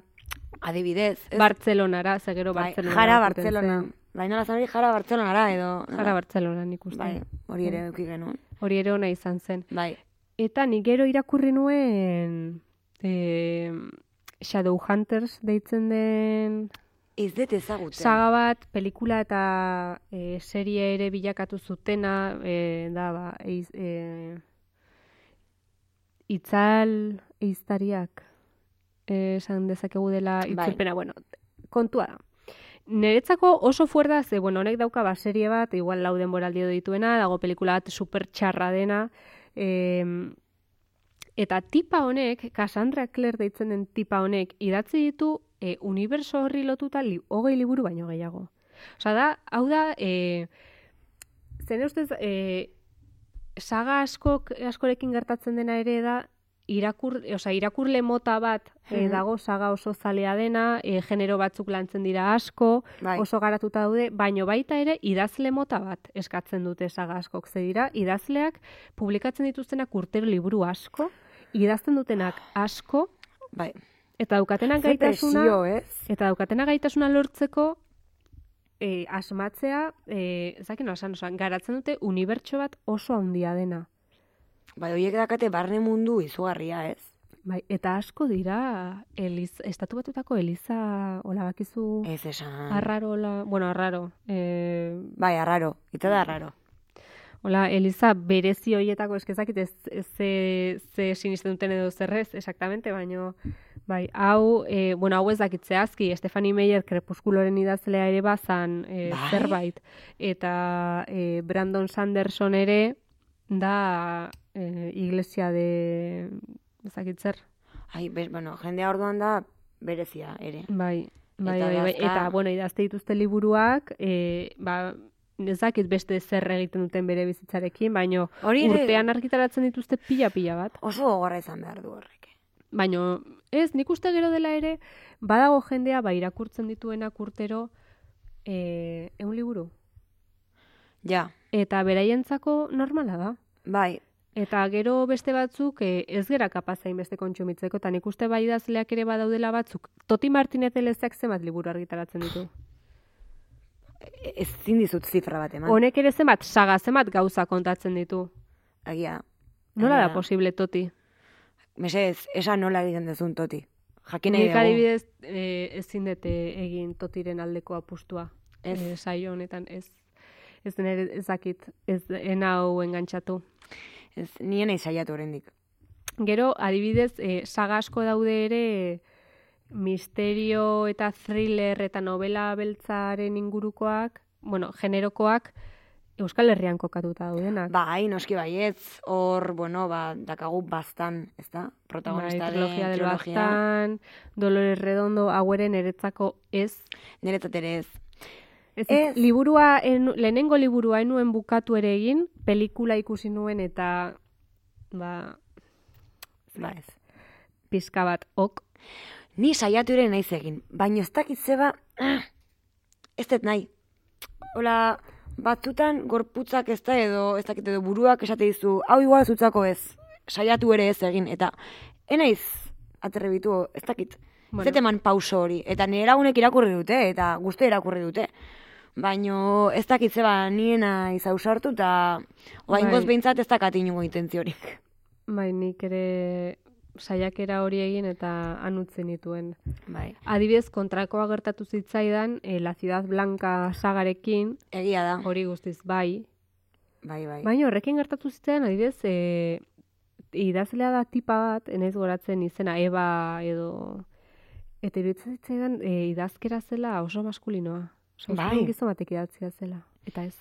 adibidez. ez? Bartzelonara, ze gero bai, Bartzelona. jara Bartzelona. Bai, nola zan jara Bartzelonara edo... Jara Bartzelona nik uste. Bai, hori ere eduki genuen. Hori ere ona izan zen. Bai, Eta nik gero irakurri nuen e, Shadowhunters deitzen den ez dut ezagutzen. saga bat, pelikula eta e, serie ere bilakatu zutena, e, da, ba, eiz, e, itzal eiztariak, e, esan dezakegu dela Bai. itzulpena, bueno, kontua da. Niretzako oso fuerda, ze, bueno, honek dauka ba, serie bat, igual lau denboraldi dituena, dago pelikula bat super txarra dena, em, eta tipa honek, Cassandra Clare deitzen den tipa honek, idatzi ditu e, uniberso horri lotuta li, hogei liburu baino gehiago. Osa da, hau da, e, zen ustez, e, saga askok, askorekin gertatzen dena ere da, irakur, osea, irakurle mota bat e, Mhm. dago saga oso zalea dena, e, genero batzuk lantzen dira asko, Bai. oso garatuta daude, baino baita ere idazle mota bat eskatzen dute saga askok. Ze dira, idazleak publikatzen dituztenak urtero liburu asko, idazten dutenak asko, Bai. eta daukatenak gaitasuna, presio, ez? eta daukatena gaitasuna lortzeko e, asmatzea, e, zakin nola esan, osea, garatzen dute unibertso bat oso handia dena. Bai, horiek dakate barne mundu izugarria, ez? Bai, eta asko dira, eliz, estatu batutako eliza, hola bakizu, Ez esan. arraro, hola, bueno, arraro, e, Bai, arraro. Ita da arraro. Hola, Eliza, berezi hoietako eskezakit ez, ze, ze sinisten duten edo zerrez, exactamente, baino, bai, hau, e, bueno, hau ez dakit zehazki, Stephanie Meyer krepuskuloren idazlea ere bazan e, Bai? zerbait, eta e, Brandon Sanderson ere da e, iglesia de, ez dakit zer, Ai, bez, bueno, jendea orduan da berezia ere. bai, bai, Eta bai, bai, dazka- eta, bueno, idazte dituzte liburuak, e, ba, ez dakit beste zer egiten duten bere bizitzarekin, baino Hori ere urtean argitaratzen dituzte pila-pila bat. oso gogorra izan behar du horrek. Baino, ez, nik uste gero dela ere, badago jendea, ba, irakurtzen dituenak urtero, e, eun liburu. Ja, Eta beraientzako normala da. bai, Eta gero beste batzuk e, ez gera kapazain beste kontsumitzeko, eta nik uste bai idazleak ere badaudela batzuk. Toti Martinez Elezeak zenbat liburu argitaratzen ditu. ez dizut zifra bat eman. Honek ere zenbat, saga zenbat gauza kontatzen ditu. Agia, Nola da Egia. posible Toti? mesez, esan nola egiten dezun toti. Jakin nahi Nik dugu. adibidez e, ezin dute egin totiren aldeko apustua. Ez. E, saio honetan ez. Ez nire ezakit, ez enau engantzatu. Ez, nien nahi saiatu oraindik. Gero, adibidez, e, saga asko daude ere misterio eta thriller eta novela beltzaren ingurukoak, bueno, generokoak, Euskal Herrian kokatuta daudenak. Bai, noski baietz, hor, bueno, ba, dakagu bastan, ez da? Protagonista bai, trilogia del trilogia. Baztan, Dolores Redondo, haueren eretzako ez. Niretzat ere ez. Ez, Ez. liburua, en, lehenengo liburua enuen bukatu ere egin, pelikula ikusi nuen eta, ba, Ba ez. pizka bat ok. Ni saiatu ere naiz egin, baina ez dakit zeba, ah, ez dut nahi. Hola, batzutan gorputzak ez da edo, ez dakit edo buruak esate dizu, hau igual zutzako ez, saiatu ere ez egin, eta enaiz atrebitu, ez dakit. Bueno. Ez dut eman pauso hori, eta nire lagunek irakurri dute, eta guzti irakurri dute. Baino ez dakit zeba niena izausartu, eta oaingoz Bai. behintzat ez dakat inungo intentziorik. Bai, nik ere saiakera hori egin eta anutzen dituen. Bai, Adibidez, kontrakoa gertatu zitzaidan, e, La Ciudad Blanca sagarekin, egia da. hori guztiz bai. Bai, bai. Baina horrekin gertatu zitzaidan, adibidez, e, idazlea da tipa bat, enaiz goratzen izena, Eba edo... Eta iruditzen zitzaidan e, idazkera zela oso maskulinoa. Oso Bai. gizon batek idatzia zela. Eta ez.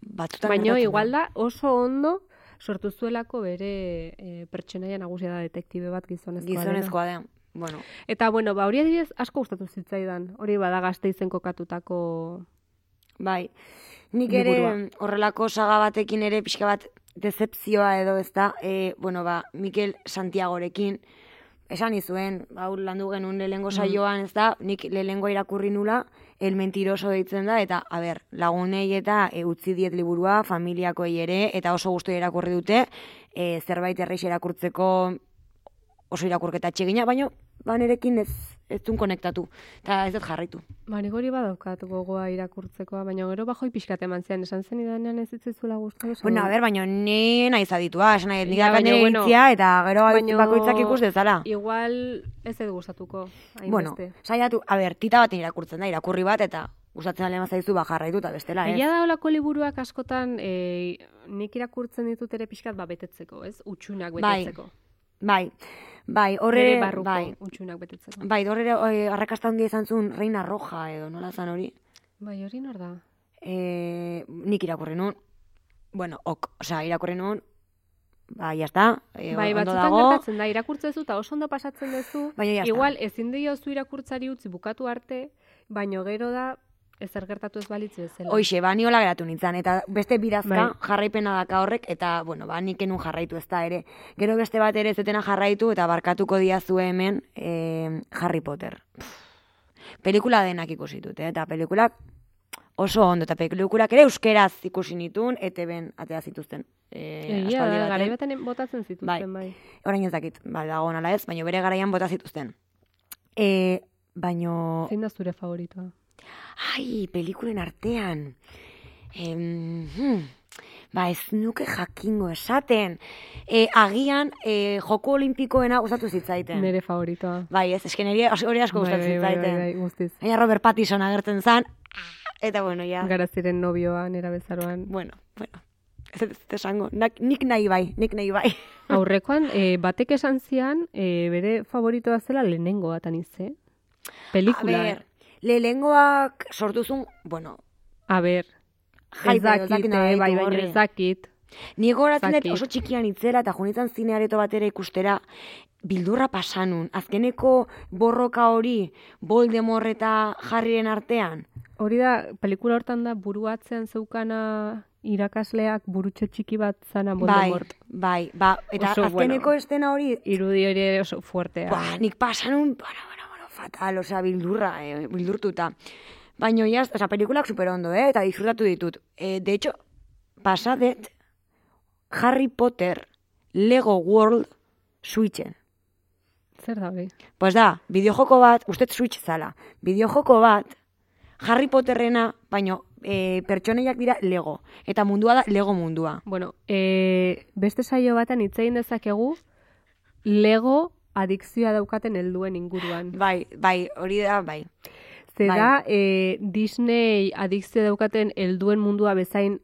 Batzutan Baina igual da oso ondo sortu zuelako bere e, pertsonaia nagusia da detektibe bat gizonezkoa. Gizonezkoa da. Bueno, Eta bueno, ba hori adibidez asko gustatu zitzaidan. Hori bada Gasteizen kokatutako bai. Nik ere Liburua. horrelako saga batekin ere pixka bat decepzioa edo ez da, e, bueno, ba, Mikel Santiagorekin, esan izuen, hau landu genuen lehengo saioan, ez da, nik lehengo irakurri nula, el mentiroso deitzen da, eta, a ber, lagunei eta e, utzi diet liburua, familiakoei ere, eta oso gustu irakurri dute, e, zerbait erreix irakurtzeko oso irakurketa txegina, baina ba nerekin ez, ez dun konektatu, eta ez dut jarraitu. Ba, nik hori badaukat gogoa irakurtzekoa, baina gero bajoi pixkat eman zian, esan zen idanean ez zitzizula gustatu. esan Bueno, a dut. ber, baina ni naiz aditua, esan nahi, nik Ja, baina, bueno, eta gero baino- bakoitzak ikus dezala. Igual ez edu gustatuko, Bueno, hainbeste. saiatu, a ber, tita baten irakurtzen da, irakurri bat, eta gustatzen alema zaizu, ba, jarraitu, eta bestela, ez? Egia da olako liburuak askotan e, nik irakurtzen ditut ere pixkat ba betetzeko, ez? Utxunak Bai. betetzeko. Bai, bai, horre, Bere barruko bai, utxunak betetzeko. bai, horre eh, arrakasta handia izan zuen Reina Roja, edo, nola zan hori? Bai, hori nor da? E, nik irakurri nun, bueno, ok, osea, irakurri nun, bai, jazta, e, bai, ondo batzutan dago, gertatzen da, irakurtzen zu eta oso ondo pasatzen duzu. Baina ya está. Igual ezin diozu irakurtzari utzi bukatu arte, baino gero da ezer gertatu ez balitz bezala. Hoixe, ba, ni hola geratu nintzen, eta beste bidazka Bai. jarraipena daka horrek, eta, bueno, ba, nik enun jarraitu ez da ere. Gero beste bat ere ez dutena jarraitu, eta barkatuko diazu hemen eh, Harry Potter. Pff, Pelikula denak ikusi dut, eh? eta pelikulak oso ondo, eta pelikulak ere euskeraz ikusi nitun, ETB-en atea zituzten. Eh, Egia da, garai baten botatzen zituzten, Bai. bai. Orain ez dakit, ba, dago nala ez, baina bere garaian bota zituzten. E, baino, Zein da zure favoritoa? Ai, pelikulen artean, em, hmm, ba ez nuke jakingo esaten, e, agian e, joko olimpikoena gustatu zitzaiten. Nere favoritoa. Bai, ez, esken hori asko Bai, gustatzen bai, bai, zitzaiten. bai, bai, guztiz. Baina Robert Pattinson agertzen zan, eta bueno, ja, Gara ziren nobioa, nera bezaroan. bueno, bueno, ez esango, nik nahi bai, nik nahi bai. Aurrekoan, e, batek esan zian, e, bere favoritoa zela lehenengoa tanize. Pelikula. A ber, lehengoak sortuzun, bueno, A ber, ez dakit, eh, bai, baina horri. ez dakit. Ni goratzen dut oso txikian itzela eta junitzen zineareto batera ikustera bildurra pasanun. Azkeneko borroka hori Voldemort eta Harryren artean. Hori da, pelikula hortan da buru atzean zeukana irakasleak burutxo txiki bat zana Voldemort. Bai, bai, ba, eta Oso azkeneko bueno. estena hori, Irudi hori oso fuertea. ba, nik pasanun, bueno, bueno, fatal, osea, bildurra, eh, bildurtuta. Baina, jaz, osea, pelikulak super ondo, eh, eta disfrutatu ditut. Eh, de hecho, pasadet Harry Potter Lego World Switchen. Zer da hori? Pues da, bideojoko bat, usted Switch zala, bideojoko bat, Harry Potterrena, baino, e, pertsoneiak dira Lego. Eta mundua da Lego mundua. Bueno, e, beste saio baten hitz egin dezakegu Lego adikzioa daukaten helduen inguruan. Bai, bai, hori da, bai. Ze bai. da, e, Disney adikzioa daukaten helduen mundua bezain,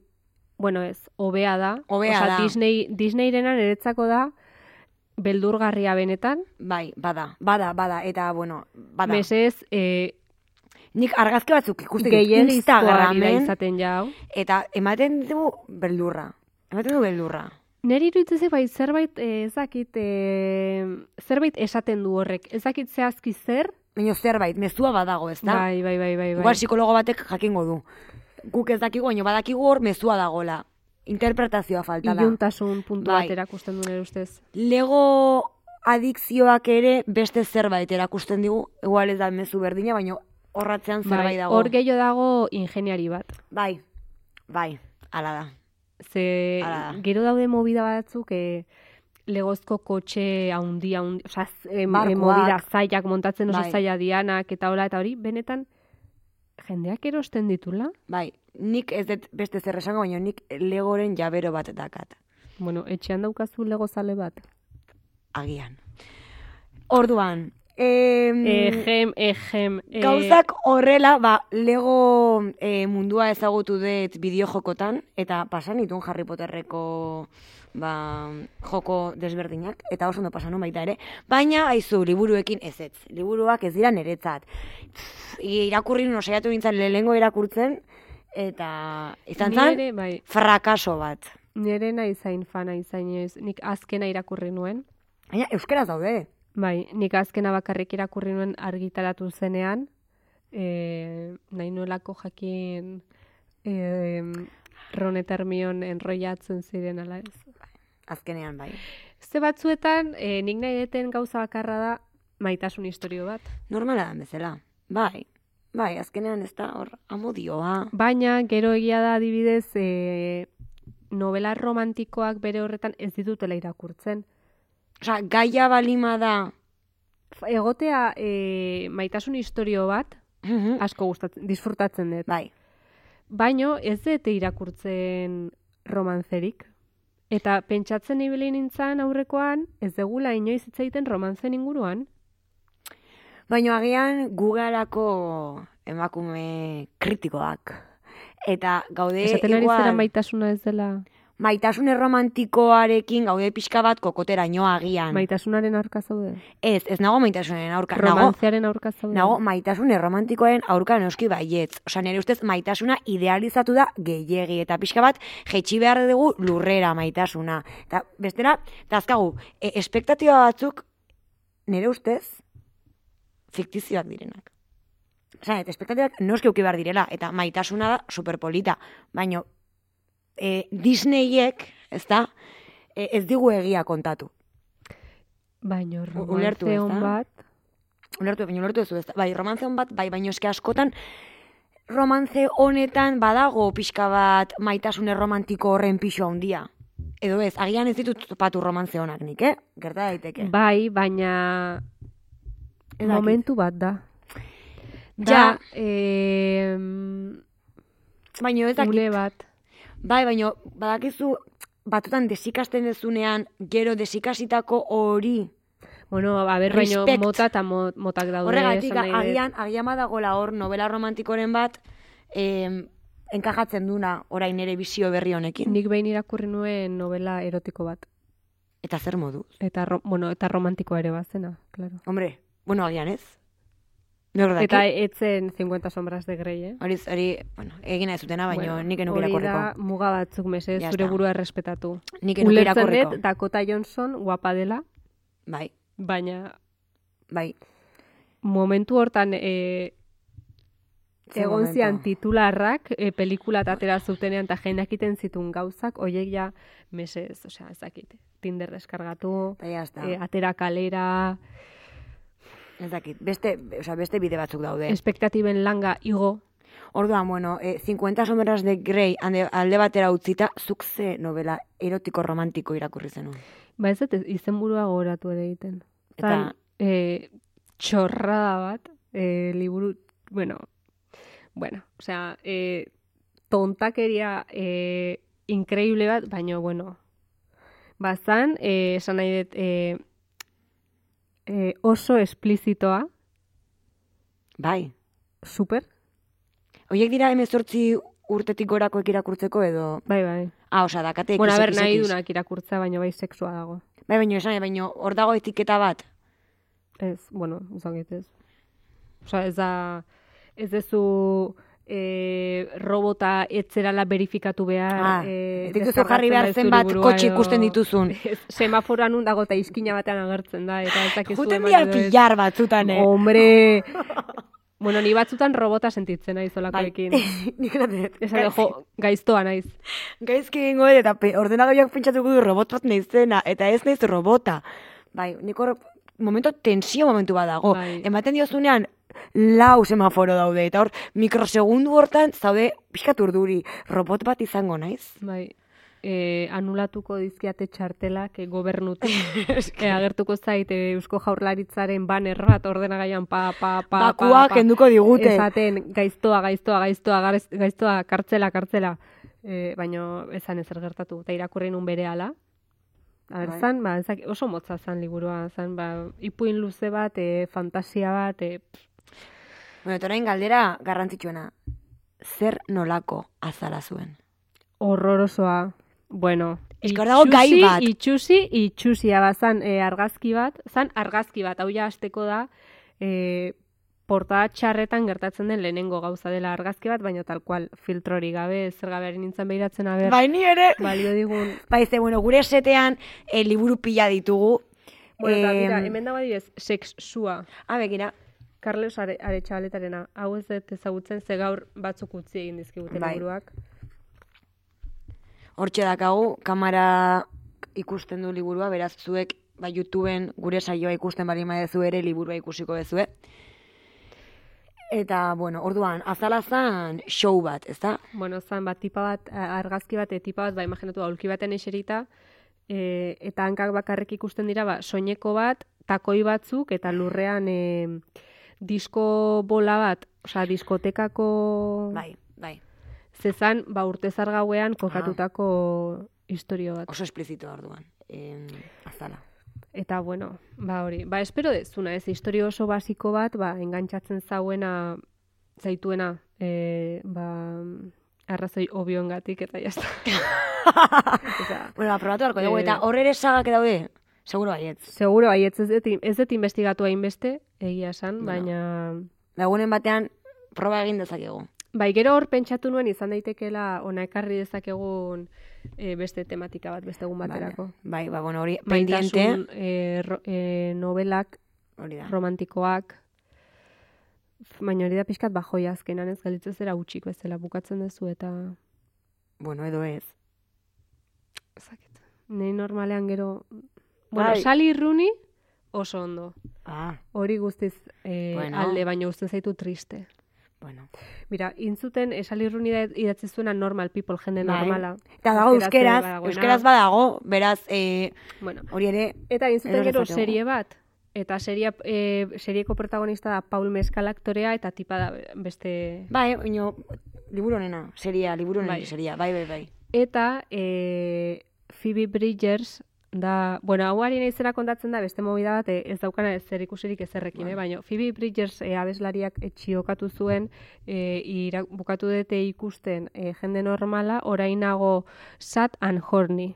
bueno ez, hobea da. Hobea da. Disney, Disneyrenan eretzako da, beldurgarria benetan. Bai, bada, bada, bada, eta, bueno, bada. Mesez, e, Nik argazki batzuk ikusten ditut Instagramen, izaten jau. eta ematen du beldurra. Ematen du beldurra. Neri iruditzen bai zerbait eh, ez dakit eh, zerbait esaten du horrek. Ez dakit zehazki zer. Baina zerbait, mezua badago, ez da? Bai, bai, bai, bai, bai. Igual psikologo batek jakingo du. Guk ez dakigu, baina badakigu hor mezua dagola. Interpretazioa falta da. Iluntasun puntu Bai. bat erakusten du nire ustez. Lego adikzioak ere beste zerbait erakusten digu, igual ez da mezu berdina, baina horratzean zerbait Bai, dago. hor gehiago dago ingeniari bat. Bai, bai, ala da. Ze da. gero daude movida batzuk e, legozko kotxe haundi, haundi, Barkuak. em, movida zailak montatzen oso Bai. zaila dianak eta hola, eta hori, benetan, jendeak erosten ditula. Bai, nik ez dut beste zer esango, baina nik legoren jabero bat dakat. Bueno, etxean daukazu lego zale bat. Agian. Orduan, em, Ejem, ejem. e, gauzak horrela, ba, lego e, mundua ezagutu dut bideojokotan, eta pasan ditun Harry Potterreko ba, joko desberdinak, eta oso ondo pasan baita ere, baina aizu, liburuekin ez ez, liburuak ez dira niretzat. Irakurri nun osaiatu nintzen lehengo irakurtzen, eta izan zen, ere, bai, frakaso bat. nire nahi zain fana izain ez. Nik azkena irakurri nuen. Baina euskeraz daude. Bai, nik azkena bakarrik irakurri nuen argitaratu zenean. E, nahi nuelako jakin... E, Ron eta Hermione enrollatzen ziren ala ez. Azkenean bai. Ze batzuetan, e, nik nahi deten gauza bakarra da maitasun historio bat. Normala da bezala. Bai. Bai, azkenean ez da hor amodioa. Baina, gero egia da adibidez, e, novela romantikoak bere horretan ez ditutela irakurtzen. Osea, gaia balima da. Egotea e, maitasun historio bat, asko gustatzen, disfrutatzen dut. bai. Baino ez dute irakurtzen romanzerik. Eta pentsatzen ibili nintzen aurrekoan, ez degula inoiz hitz egiten romantzen inguruan. Baina agian gugarako emakume kritikoak. Eta gaude Esaten ari igual, zera maitasuna ez dela maitasun erromantikoarekin gaude pixka bat kokoteraino agian. maitasunaren aurka zaude. Ez, ez nago maitasunen aurka. Romantziaren aurka zaude. nago maitasun erromantikoaren aurka noski baietz. Osa, nire ustez maitasuna idealizatu da gehiegi. Eta pixka bat, jetxi behar dugu lurrera maitasuna. Eta bestera, eta azkagu, e, espektatiba batzuk, nire ustez, fiktizioak direnak. Osa, eta espektatibak noski uki behar direla, eta maitasuna da superpolita. Baina, e, Disneyek, ez da, e, ez digu egia kontatu. Baino ulertu, romantze ez on da? bat, Ulertu, baina ulertu ez da? Bai, romantze hon bat, bai, baina eske askotan, romantze honetan badago pixka bat maitasun erromantiko horren pixo handia. Edo ez, agian ez ditut topatu romantze honak nik, eh? Gerta daiteke. bai, baina Ez dakit. momentu bat da. Da, Ja. eh, Baina ez dakit. une bat. Bai, baina badakizu batutan desikasten dezunean, gero desikasitako hori. Bueno, a ber, baino mota eta mo- motak daude. Horregatik, agian, agian badagola hor novela romantikoren bat, em, enkajatzen duna orain ere bizio berri honekin. Nik behin irakurri nuen novela erotiko bat. Eta zer modu? Eta, ro, bueno, eta romantikoa ere bazena, claro. Hombre, bueno, agian ez. Nor? Eta etzen 50 sombras de Grey, eh? Hori, hori, bueno, egin ez zutena, baina Bueno, nik enuke Hori da muga batzuk mese, zure burua errespetatu. Nik enuke Ulertzen irakurriko. dut Dakota Johnson guapa dela, Bai, baina bai. momentu hortan e, egon zian titularrak e, pelikula atera zutenean eta jendak iten zituen gauzak, oiek ja, mesez, osea, ez dakit, Tinder deskargatu, e, atera kalera, Ez dakit. Beste, osea, beste bide batzuk daude. espektatiben langa igo, Orduan, bueno, eh, 50 sombras de Grey ande, alde batera utzita, zuk ze novela erotiko romantiko irakurri zenuen. ba ez dut izenburua gogoratu ere egiten. Eta- Zan, e, txorrada bat, e, liburu, bueno, bueno, osea, e, tontakeria e, increíble bat, baina, bueno, bazan, e, esan nahi dut, e, e, oso esplizitoa, Bai. super, Oiek dira emezortzi urtetik gorakoek irakurtzeko edo... bai, bai. Ah, osea, dakate Bueno, ber, nahi dunak irakurtza, baina bai sexua dago. Bai, baina esan, baina hor dago etiketa bat. Ez, bueno, uzangit ez. Osa, ez da, ez dezu e, robota etzerala verifikatu behar. Ah, e, dituzu jarri behar zenbat zure burua kotxe ikusten dituzun. Ez, semaforoan nun dago eta izkina batean agertzen da, eta ez dakizu Juten ez. pilar batzutan, eh? Hombre! bueno, ni batzutan robota sentitzen naiz olakoekin. Nik esaten dut. Esan, jo, gaiztoa naiz. Gaizki dut, eta ordenagailuak pentsatuko du robot bat naizena, eta ez naiz robota. Bai, nik hor momento tensio momentu bat dago. Bai. Ematen diozunean, lau semaforo daude, eta hor mikrosegundu hortan zaude pixkat urduri. Robot bat izango naiz. Bai, e, anulatuko dizkiate txartelak e, gobernutik. e, agertuko zait e, Eusko Jaurlaritzaren banner bat ordenagaian pa, pa, pa, Bakua pa, kenduko digute. Esaten, gaiztoa, gaiztoa, gaiztoa, gaiztoa, kartzela, kartzela. E, baino, ezan ezer gertatu. Eta irakurri nun bere Bai. zan, ba, ezak, oso motza zan liburua, zan, ba, ipuin luze bat, e, fantasia bat, e, Bueno, eta galdera garrantzitsuena. Zer nolako azala zuen? horrorosoa. Bueno, Ez que hor dago gai itxusi, bat. Itxusi, itxusia bazan e, argazki bat, zan argazki bat, hau ja hasteko da, e, portada txarretan gertatzen den lehenengo gauza dela argazki bat, baina tal cual filtrori gabe, zer gabe ari nintzen behiratzen aber, Bai, ni ere. balio digun. Bai, ze, bueno, gure setean eh, liburu pila ditugu. Bueno, eta mira, Em, hemen dago adibidez, sexua, Ah, begira. Carlos Are, Aretxabaletarena, hau ez dut ezagutzen, ze gaur batzuk utzi egin dizkigute Bai. liburuak. Hortxe dakagu, kamera ikusten du liburua, beraz, zuek, ba, YouTubeen gure saioa ikusten bali madezu ere liburua ikusiko bezue. Eta, bueno, orduan, azala zan show bat, ez da? Bueno, zan bat tipa bat, argazki bat, e, tipa bat, ba, imaginatu, aulki baten eserita, e, eta hankak bakarrik ikusten dira, ba, soineko bat, takoi batzuk, eta lurrean e, disko bola bat, osea, diskotekako Bai, bai. zezan, ba, urte zargauean kokatutako historio bat. Oso esplizito orduan. Em, azala. Eta, bueno, ba, hori, ba, espero dezuna, ez, historio oso basiko bat, ba, engantzatzen zauena, zaituena, e, ba, arrazoi obioengatik eta jazta. Osea, Bueno, aprobatu beharko dugu, Eh, eta horre ere sagak daude? Seguro baietz. Seguro, baietz ez dut, ez dut investigatu hainbeste, egia esan, Bueno. baina... Lagunen batean, proba egin dezakegu. Bai, gero hor pentsatu nuen izan daitekeela ona ekarri dezakegun e, beste tematika bat, beste egun baterako. Bai, ba, bueno, hori pendiente. E, ro, e, novelak, Hori da. romantikoak, baina hori da pixkat bajoia azkenan ez galitzen zera utxik bezala bukatzen duzu eta Bueno, edo ez. ezakit. Nei normalean gero bueno, Bai. Sally Rooney oso ondo. Ah, Hori guztiz e, Bueno. alde, baina uzten zaitu triste. Bueno. Mira, intzuten e, da- idatzi zuena normal people, jende Bai. normala. Eta dago Euskeraz euskeraz, badago, beraz, eh, Bueno, hori ere, Eta egin zuten Eros gero serie bat. Eta seria, e, serieko protagonista da Paul Mescal aktorea eta tipa da beste... bai, oino, liburu honena, seria, liburu honena Bai. seria, bai, bai, bai. Eta e, Phoebe Bridgers da... Bueno, hau ari naizera kontatzen da beste movida bat e, ez daukana ez zer ikusirik ezerrekin, Bai. eh? baina Phoebe Bridgers e, abeslariak etxiokatu zuen e, ira, bukatu dute ikusten e, jende normala, orainago Sad and Horny.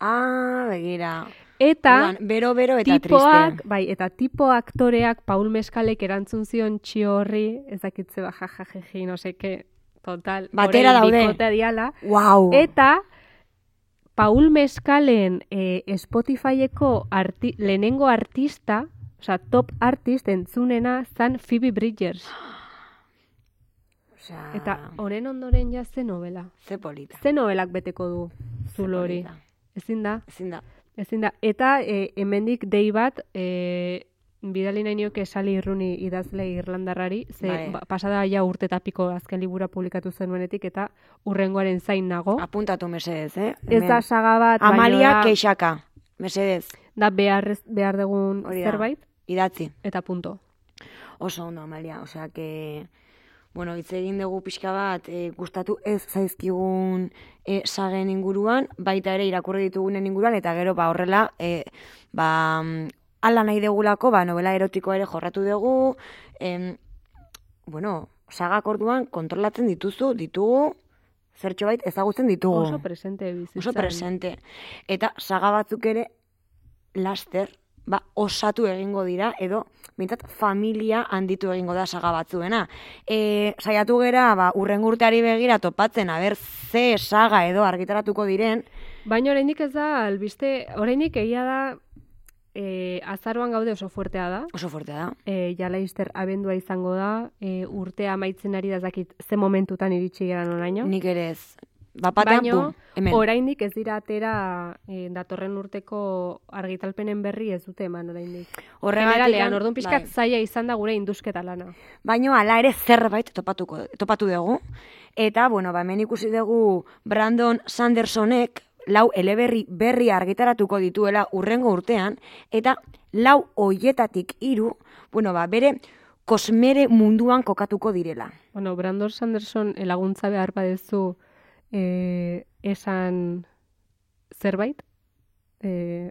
Ah, begira. Eta... Orduan, bero, bero eta tipoak, triste. bai, eta tipo aktoreak Paul Meskalek erantzun zion txio horri, ez dakitze ba, jajajeji, no seke, total. Batera daude. diala. Wow. Eta Paul Meskalen e, Spotifyeko arti, lehenengo artista, osea, top artist entzunena zan Phoebe Bridgers. Osea, Eta honen ondoren ja ze novela. ze polita. Ze novelak beteko du zulo hori. Ezin da? Ezin da. Ezin da. Eta e, hemendik dei bat, e, bidali nahi nioke sali irruni idazle irlandarrari, ze Bai. ba, pasada ja urte eta piko azken libura publikatu zenuenetik, eta urrengoaren zain nago. Apuntatu mesedez, eh? Ez da saga bat, Amalia da, Keixaka. Mesedez, da behar, behar dugun Hori da. zerbait, idatzi. eta punto. Oso ondo, Amalia. Osea, que... Bueno, hitz egin dugu pixka bat, e, gustatu ez zaizkigun e, sagen inguruan, baita ere irakurri ditugunen inguruan, eta gero, ba, horrela, e, ba, mm, ala nahi degulako, ba, novela erotikoa ere jorratu dugu, em, bueno, sagak orduan kontrolatzen dituzu, ditugu, zertxo bait ezagutzen ditugu. Oso presente bizitzan. Oso presente. Eta saga batzuk ere laster, ba, osatu egingo dira, edo bintzat familia handitu egingo da saga batzuena. E, saiatu gera, ba, urren urteari begira topatzen, aber ze saga edo argitaratuko diren, Baina oraindik ez da, albiste, oraindik egia da, e, azaroan gaude oso fuertea da. oso fuertea da. E, ja laizter abendua izango da, e, urtea amaitzen ari da ez dakit ze momentutan iritsi geran oraino. Nik ere ez. Bapatean, Baino, pum, hemen. oraindik ez dira atera e, datorren urteko argitalpenen berri ez dute eman oraindik. Horregatik, orduan pixkat bai. zaila izan da gure indusketa lana. Baino hala ere zerbait topatuko, topatu dugu. Eta, bueno, ba, hemen ikusi dugu Brandon Sandersonek lau eleberri berri argitaratuko dituela urrengo urtean, eta lau hoietatik hiru, bueno, ba, bere kosmere munduan kokatuko direla. Bueno, Brandon Sanderson eh, laguntza behar badezu e, esan zerbait, e,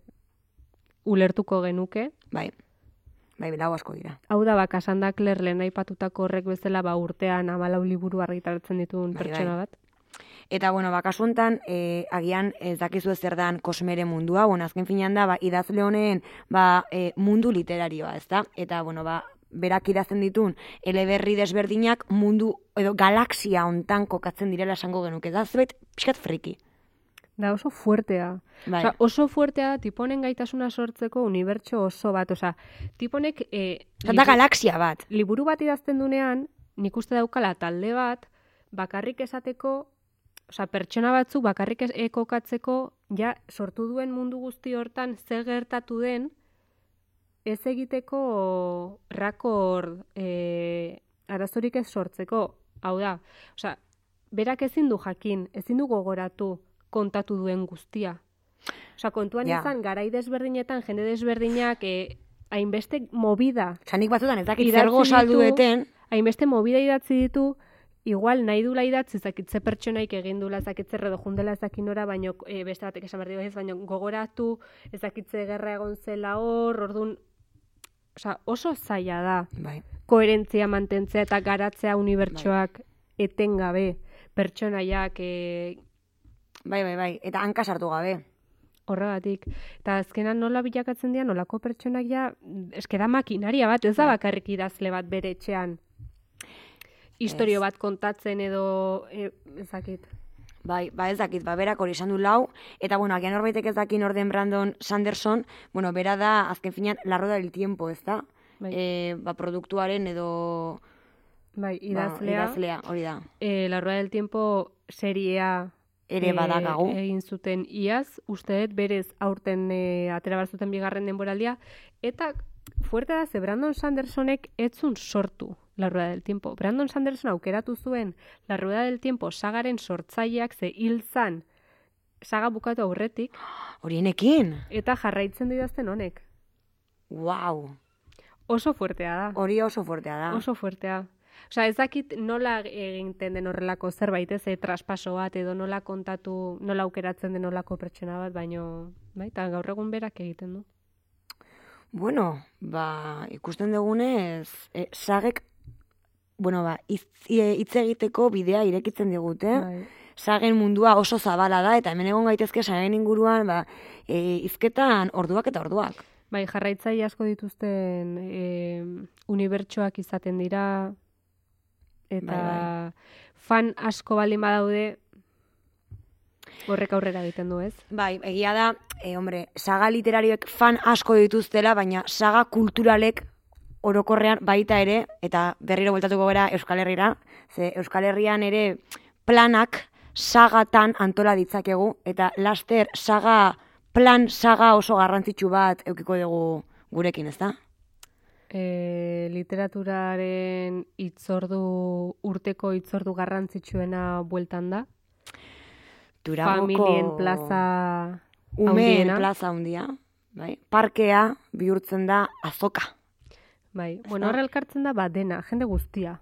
ulertuko genuke. Bai, bai, lau asko dira. Hau da, ba, Clare lehen aipatutako horrek bezala, ba, urtean amalau liburu argitaratzen dituen Bai, pertsona bai. bat. Eta, bueno, ba, kasu honetan, e, agian ez dakizu zer dan kosmere mundua, bueno, azken finean da, ba, idazle honen, ba, e, mundu literarioa, ez da? Eta, bueno, ba, berak idazten ditun eleberri desberdinak mundu edo galaxia hontan kokatzen direla esango genuke. Da, zebait, pixkat friki. Da oso fuertea. Bai. Osea, oso fuertea tiponen gaitasuna sortzeko unibertso oso bat. Osea, tiponek e, Osea, da galaxia bat. liburu bat idazten dunean, nik uste daukala talde bat, bakarrik esateko, osea, pertsona batzuk bakarrik ekokatzeko ja sortu duen mundu guzti hortan zer gertatu den ez egiteko rakord e, arazorik ez sortzeko. Hau da, osea, berak ezin du jakin, ezin du gogoratu kontatu duen guztia. Osea, kontuan Ja. izan, garai desberdinetan, jende desberdinak, e, hainbeste movida Osa, nik batzutan ez dakit Idatzi zer gozaldu ditu- deten, hainbeste movida idatzi ditu, igual nahi dula idatzi zakitze pertsonaik egin dula zakitze redo jundela ezakinora, baino e, beste batek esan behar dio ez, baino gogoratu, ezakitze gerra egon zela hor, ordun Osea, oso zaila da bai, koherentzia mantentzea eta garatzea unibertsoak etengabe pertsonaiak e, bai, bai, bai, eta hanka sartu gabe. horregatik. Eta azkenan nola bilakatzen dira, nolako pertsonak ja, eske da makinaria bat, ez da Bai. bakarrik idazle bat bere etxean. Historio Ez. bat kontatzen edo, e, ezakit. Bai, ba ez dakit, ba berak hori esan du lau, eta bueno, agian norbaitek ez dakin orden Brandon Sanderson, bueno, bera da, azken finean, la rueda del tiempo, ez da? Bai. E, ba, produktuaren edo... Bai, ba, idazlea, idazlea, hori da. e, La Rueda del Tiempo seriea Ere e, badakagu. egin zuten iaz, uste dut berez aurten e, atera zuten bigarren denboraldia, eta fuerte da, ze Brandon Sandersonek etzun sortu La Rueda del Tiempo. Brandon Sanderson aukeratu zuen La Rueda del Tiempo sagaren sortzaileak ze hil zan saga bukatu aurretik, Horienekin? eta jarraitzen du idazten honek. Wow, Oso fuertea da. hori oso fuertea da. Oso fuertea. Osea, ez dakit nola egiten den horrelako zerbait, ez, e, traspaso bat, edo nola kontatu, nola aukeratzen den nolako pertsona bat, baino, bai, eta gaur egun berak egiten du. Bueno, ba, ikusten dugunez, e, sagek, bueno, ba, hitz e, hitz egiteko bidea irekitzen digute. Bai. Sagen mundua oso zabala da, eta hemen egon gaitezke sagen inguruan, ba, e, izketan orduak eta orduak. Bai, jarraitzaile asko dituzten e, unibertsoak izaten dira, eta Bai, fan asko baldin badaude, horrek aurrera egiten du, ez? Bai, egia da, e, hombre, saga literarioek fan asko dituztela, baina saga kulturalek orokorrean baita ere, eta berriro bueltatuko gara Euskal Herrira, ze Euskal Herrian ere planak sagatan antola ditzakegu, eta laster saga, plan saga oso garrantzitsu bat eukiko dugu gurekin, ez da? E, literaturaren itzordu, urteko itzordu garrantzitsuena bueltan da. Durangoko... Familien plaza Umeen handiena. plaza handia, bai? Parkea bihurtzen da azoka. Bai, bueno, horre elkartzen da, ba, dena, jende guztia.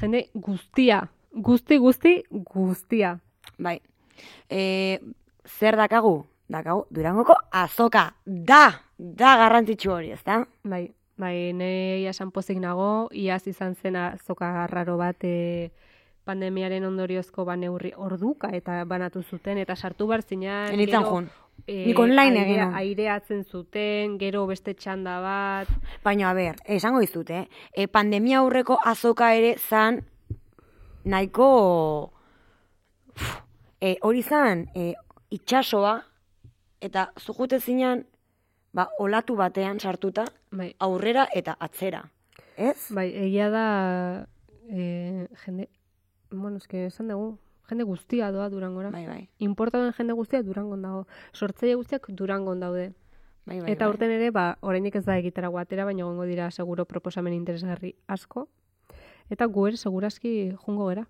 Jende guztia, guzti, guzti, guztia. Bai. E, zer dakagu? Dakagu, Durangoko azoka. Da! Da garrantzitsu hori, ez da? Bai, bai, ne jasan pozik nago, iaz izan zen azoka raro bat e, pandemiaren ondoriozko ba neurri orduka eta banatu zuten, eta sartu bar zinan, Enitzen jun. e, Nik online egin airea- aireatzen zuten, gero beste txanda bat, Baina, a ber, esango dizut, eh? E, pandemia aurreko azoka ere zan nahiko... E, hori zan, e, itxasoa, eta zujute zinan, ba, olatu batean sartuta, bai, aurrera eta atzera. Ez? Bai, egia da e, jende, bueno, eske esan dugu, jende guztia doa durangora. Bai, bai. Inporta den jende guztia durangon dago. Sortzaile guztiak durangon daude. bai, bai Eta bai. urten ere, ba, oraindik ez da egitera guatera, baina gongo dira seguro proposamen interesgarri asko. Eta gu ere segurazki jungo gera.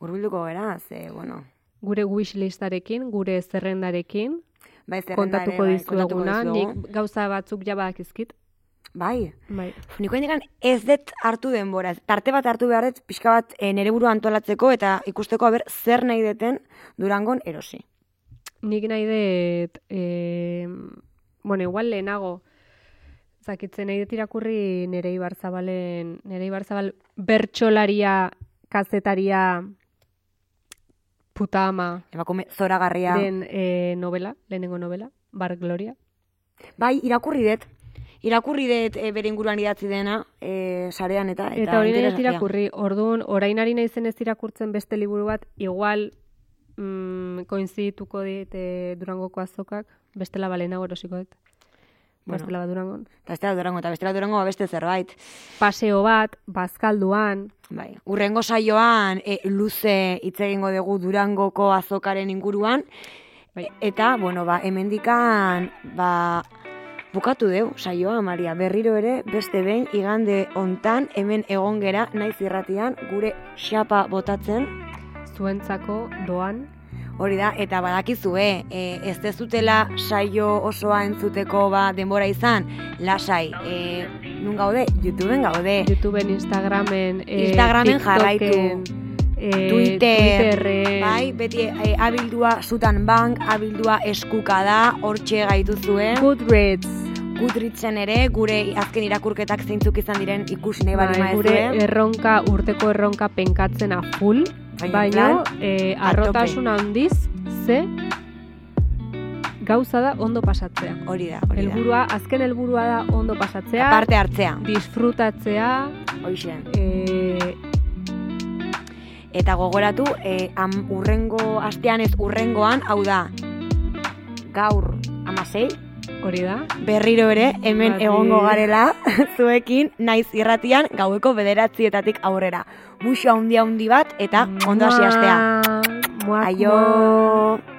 Urbilduko gara, ze, bueno, Gure wishlistarekin, gure zerrendarekin, bai, zerrenda ere, kontatuko bai, dizueguna, dizuegu. nik gauza batzuk ja badakizkit. Bai, Bai. Niko indikan ez dut hartu denbora, tarte bat hartu behar dut, pixka bat e, nere burua antolatzeko eta ikusteko aber zer nahi deten Durangon erosi. Nik nahi dut, e, bueno, igual lehenago, zakitzen nahi dut irakurri nere Ibarzabalen, nere Ibarzabal bertxolaria, kazetaria, puta ama Emakume zoragarria. den e, novela, lehenengo novela, Bar Gloria. Bai, irakurri dut. Irakurri dut e, bere inguruan idatzi dena, e, sarean eta... Eta, Eta, hori nahi irakurri, orduan, orain ari naizen ez irakurtzen beste liburu bat, igual mm, koinzidituko dit e, Durangoko azokak, bestela balenago erosiko dut. Bueno. Bestela bat durangon. Eta bestela durango, eta bestela durango beste zerbait. Paseo bat, bazkalduan, Bai, urrengo saioan e, luze hitz egingo dugu Durangoko azokaren inguruan. Bai. Eta, bueno, ba, hemendikan ba, bukatu deu saioa, Maria. Berriro ere, beste behin, igande hontan hemen egon gera, naiz irratian, gure xapa botatzen, zuentzako doan, hori da, eta badakizue, e, ez dezutela saio osoa entzuteko ba, denbora izan, lasai, e, nun gaude? YouTubeen gaude. YouTubeen, Instagramen, eh, Instagramen TikToken, jarraitu. Eh, Twitter, Twitterren, bai, beti e, abildua zutan bank, abildua eskuka da, hortxe gaituzue. Goodreads, Goodreadsen ere, gure azken irakurketak zeintzuk izan diren ikusi nahi bali bai, gure maezue. erronka, urteko erronka penkatzen a full, Baina, eh, a arrotasun handiz, ze gauza da ondo pasatzea. Hori da, hori da. Helburua, azken helburua da ondo pasatzea, Parte hartzea, disfrutatzea, hoxe. eh, Eta gogoratu, e, am, urrengo astean ez urrengoan, hau da, gaur amasei, hori da, berriro ere hemen Berriro. egongo garela zuekin naiz irratian gaueko bederatzietatik aurrera. Muxo handi handi bat eta ondo hasi astea. Aio!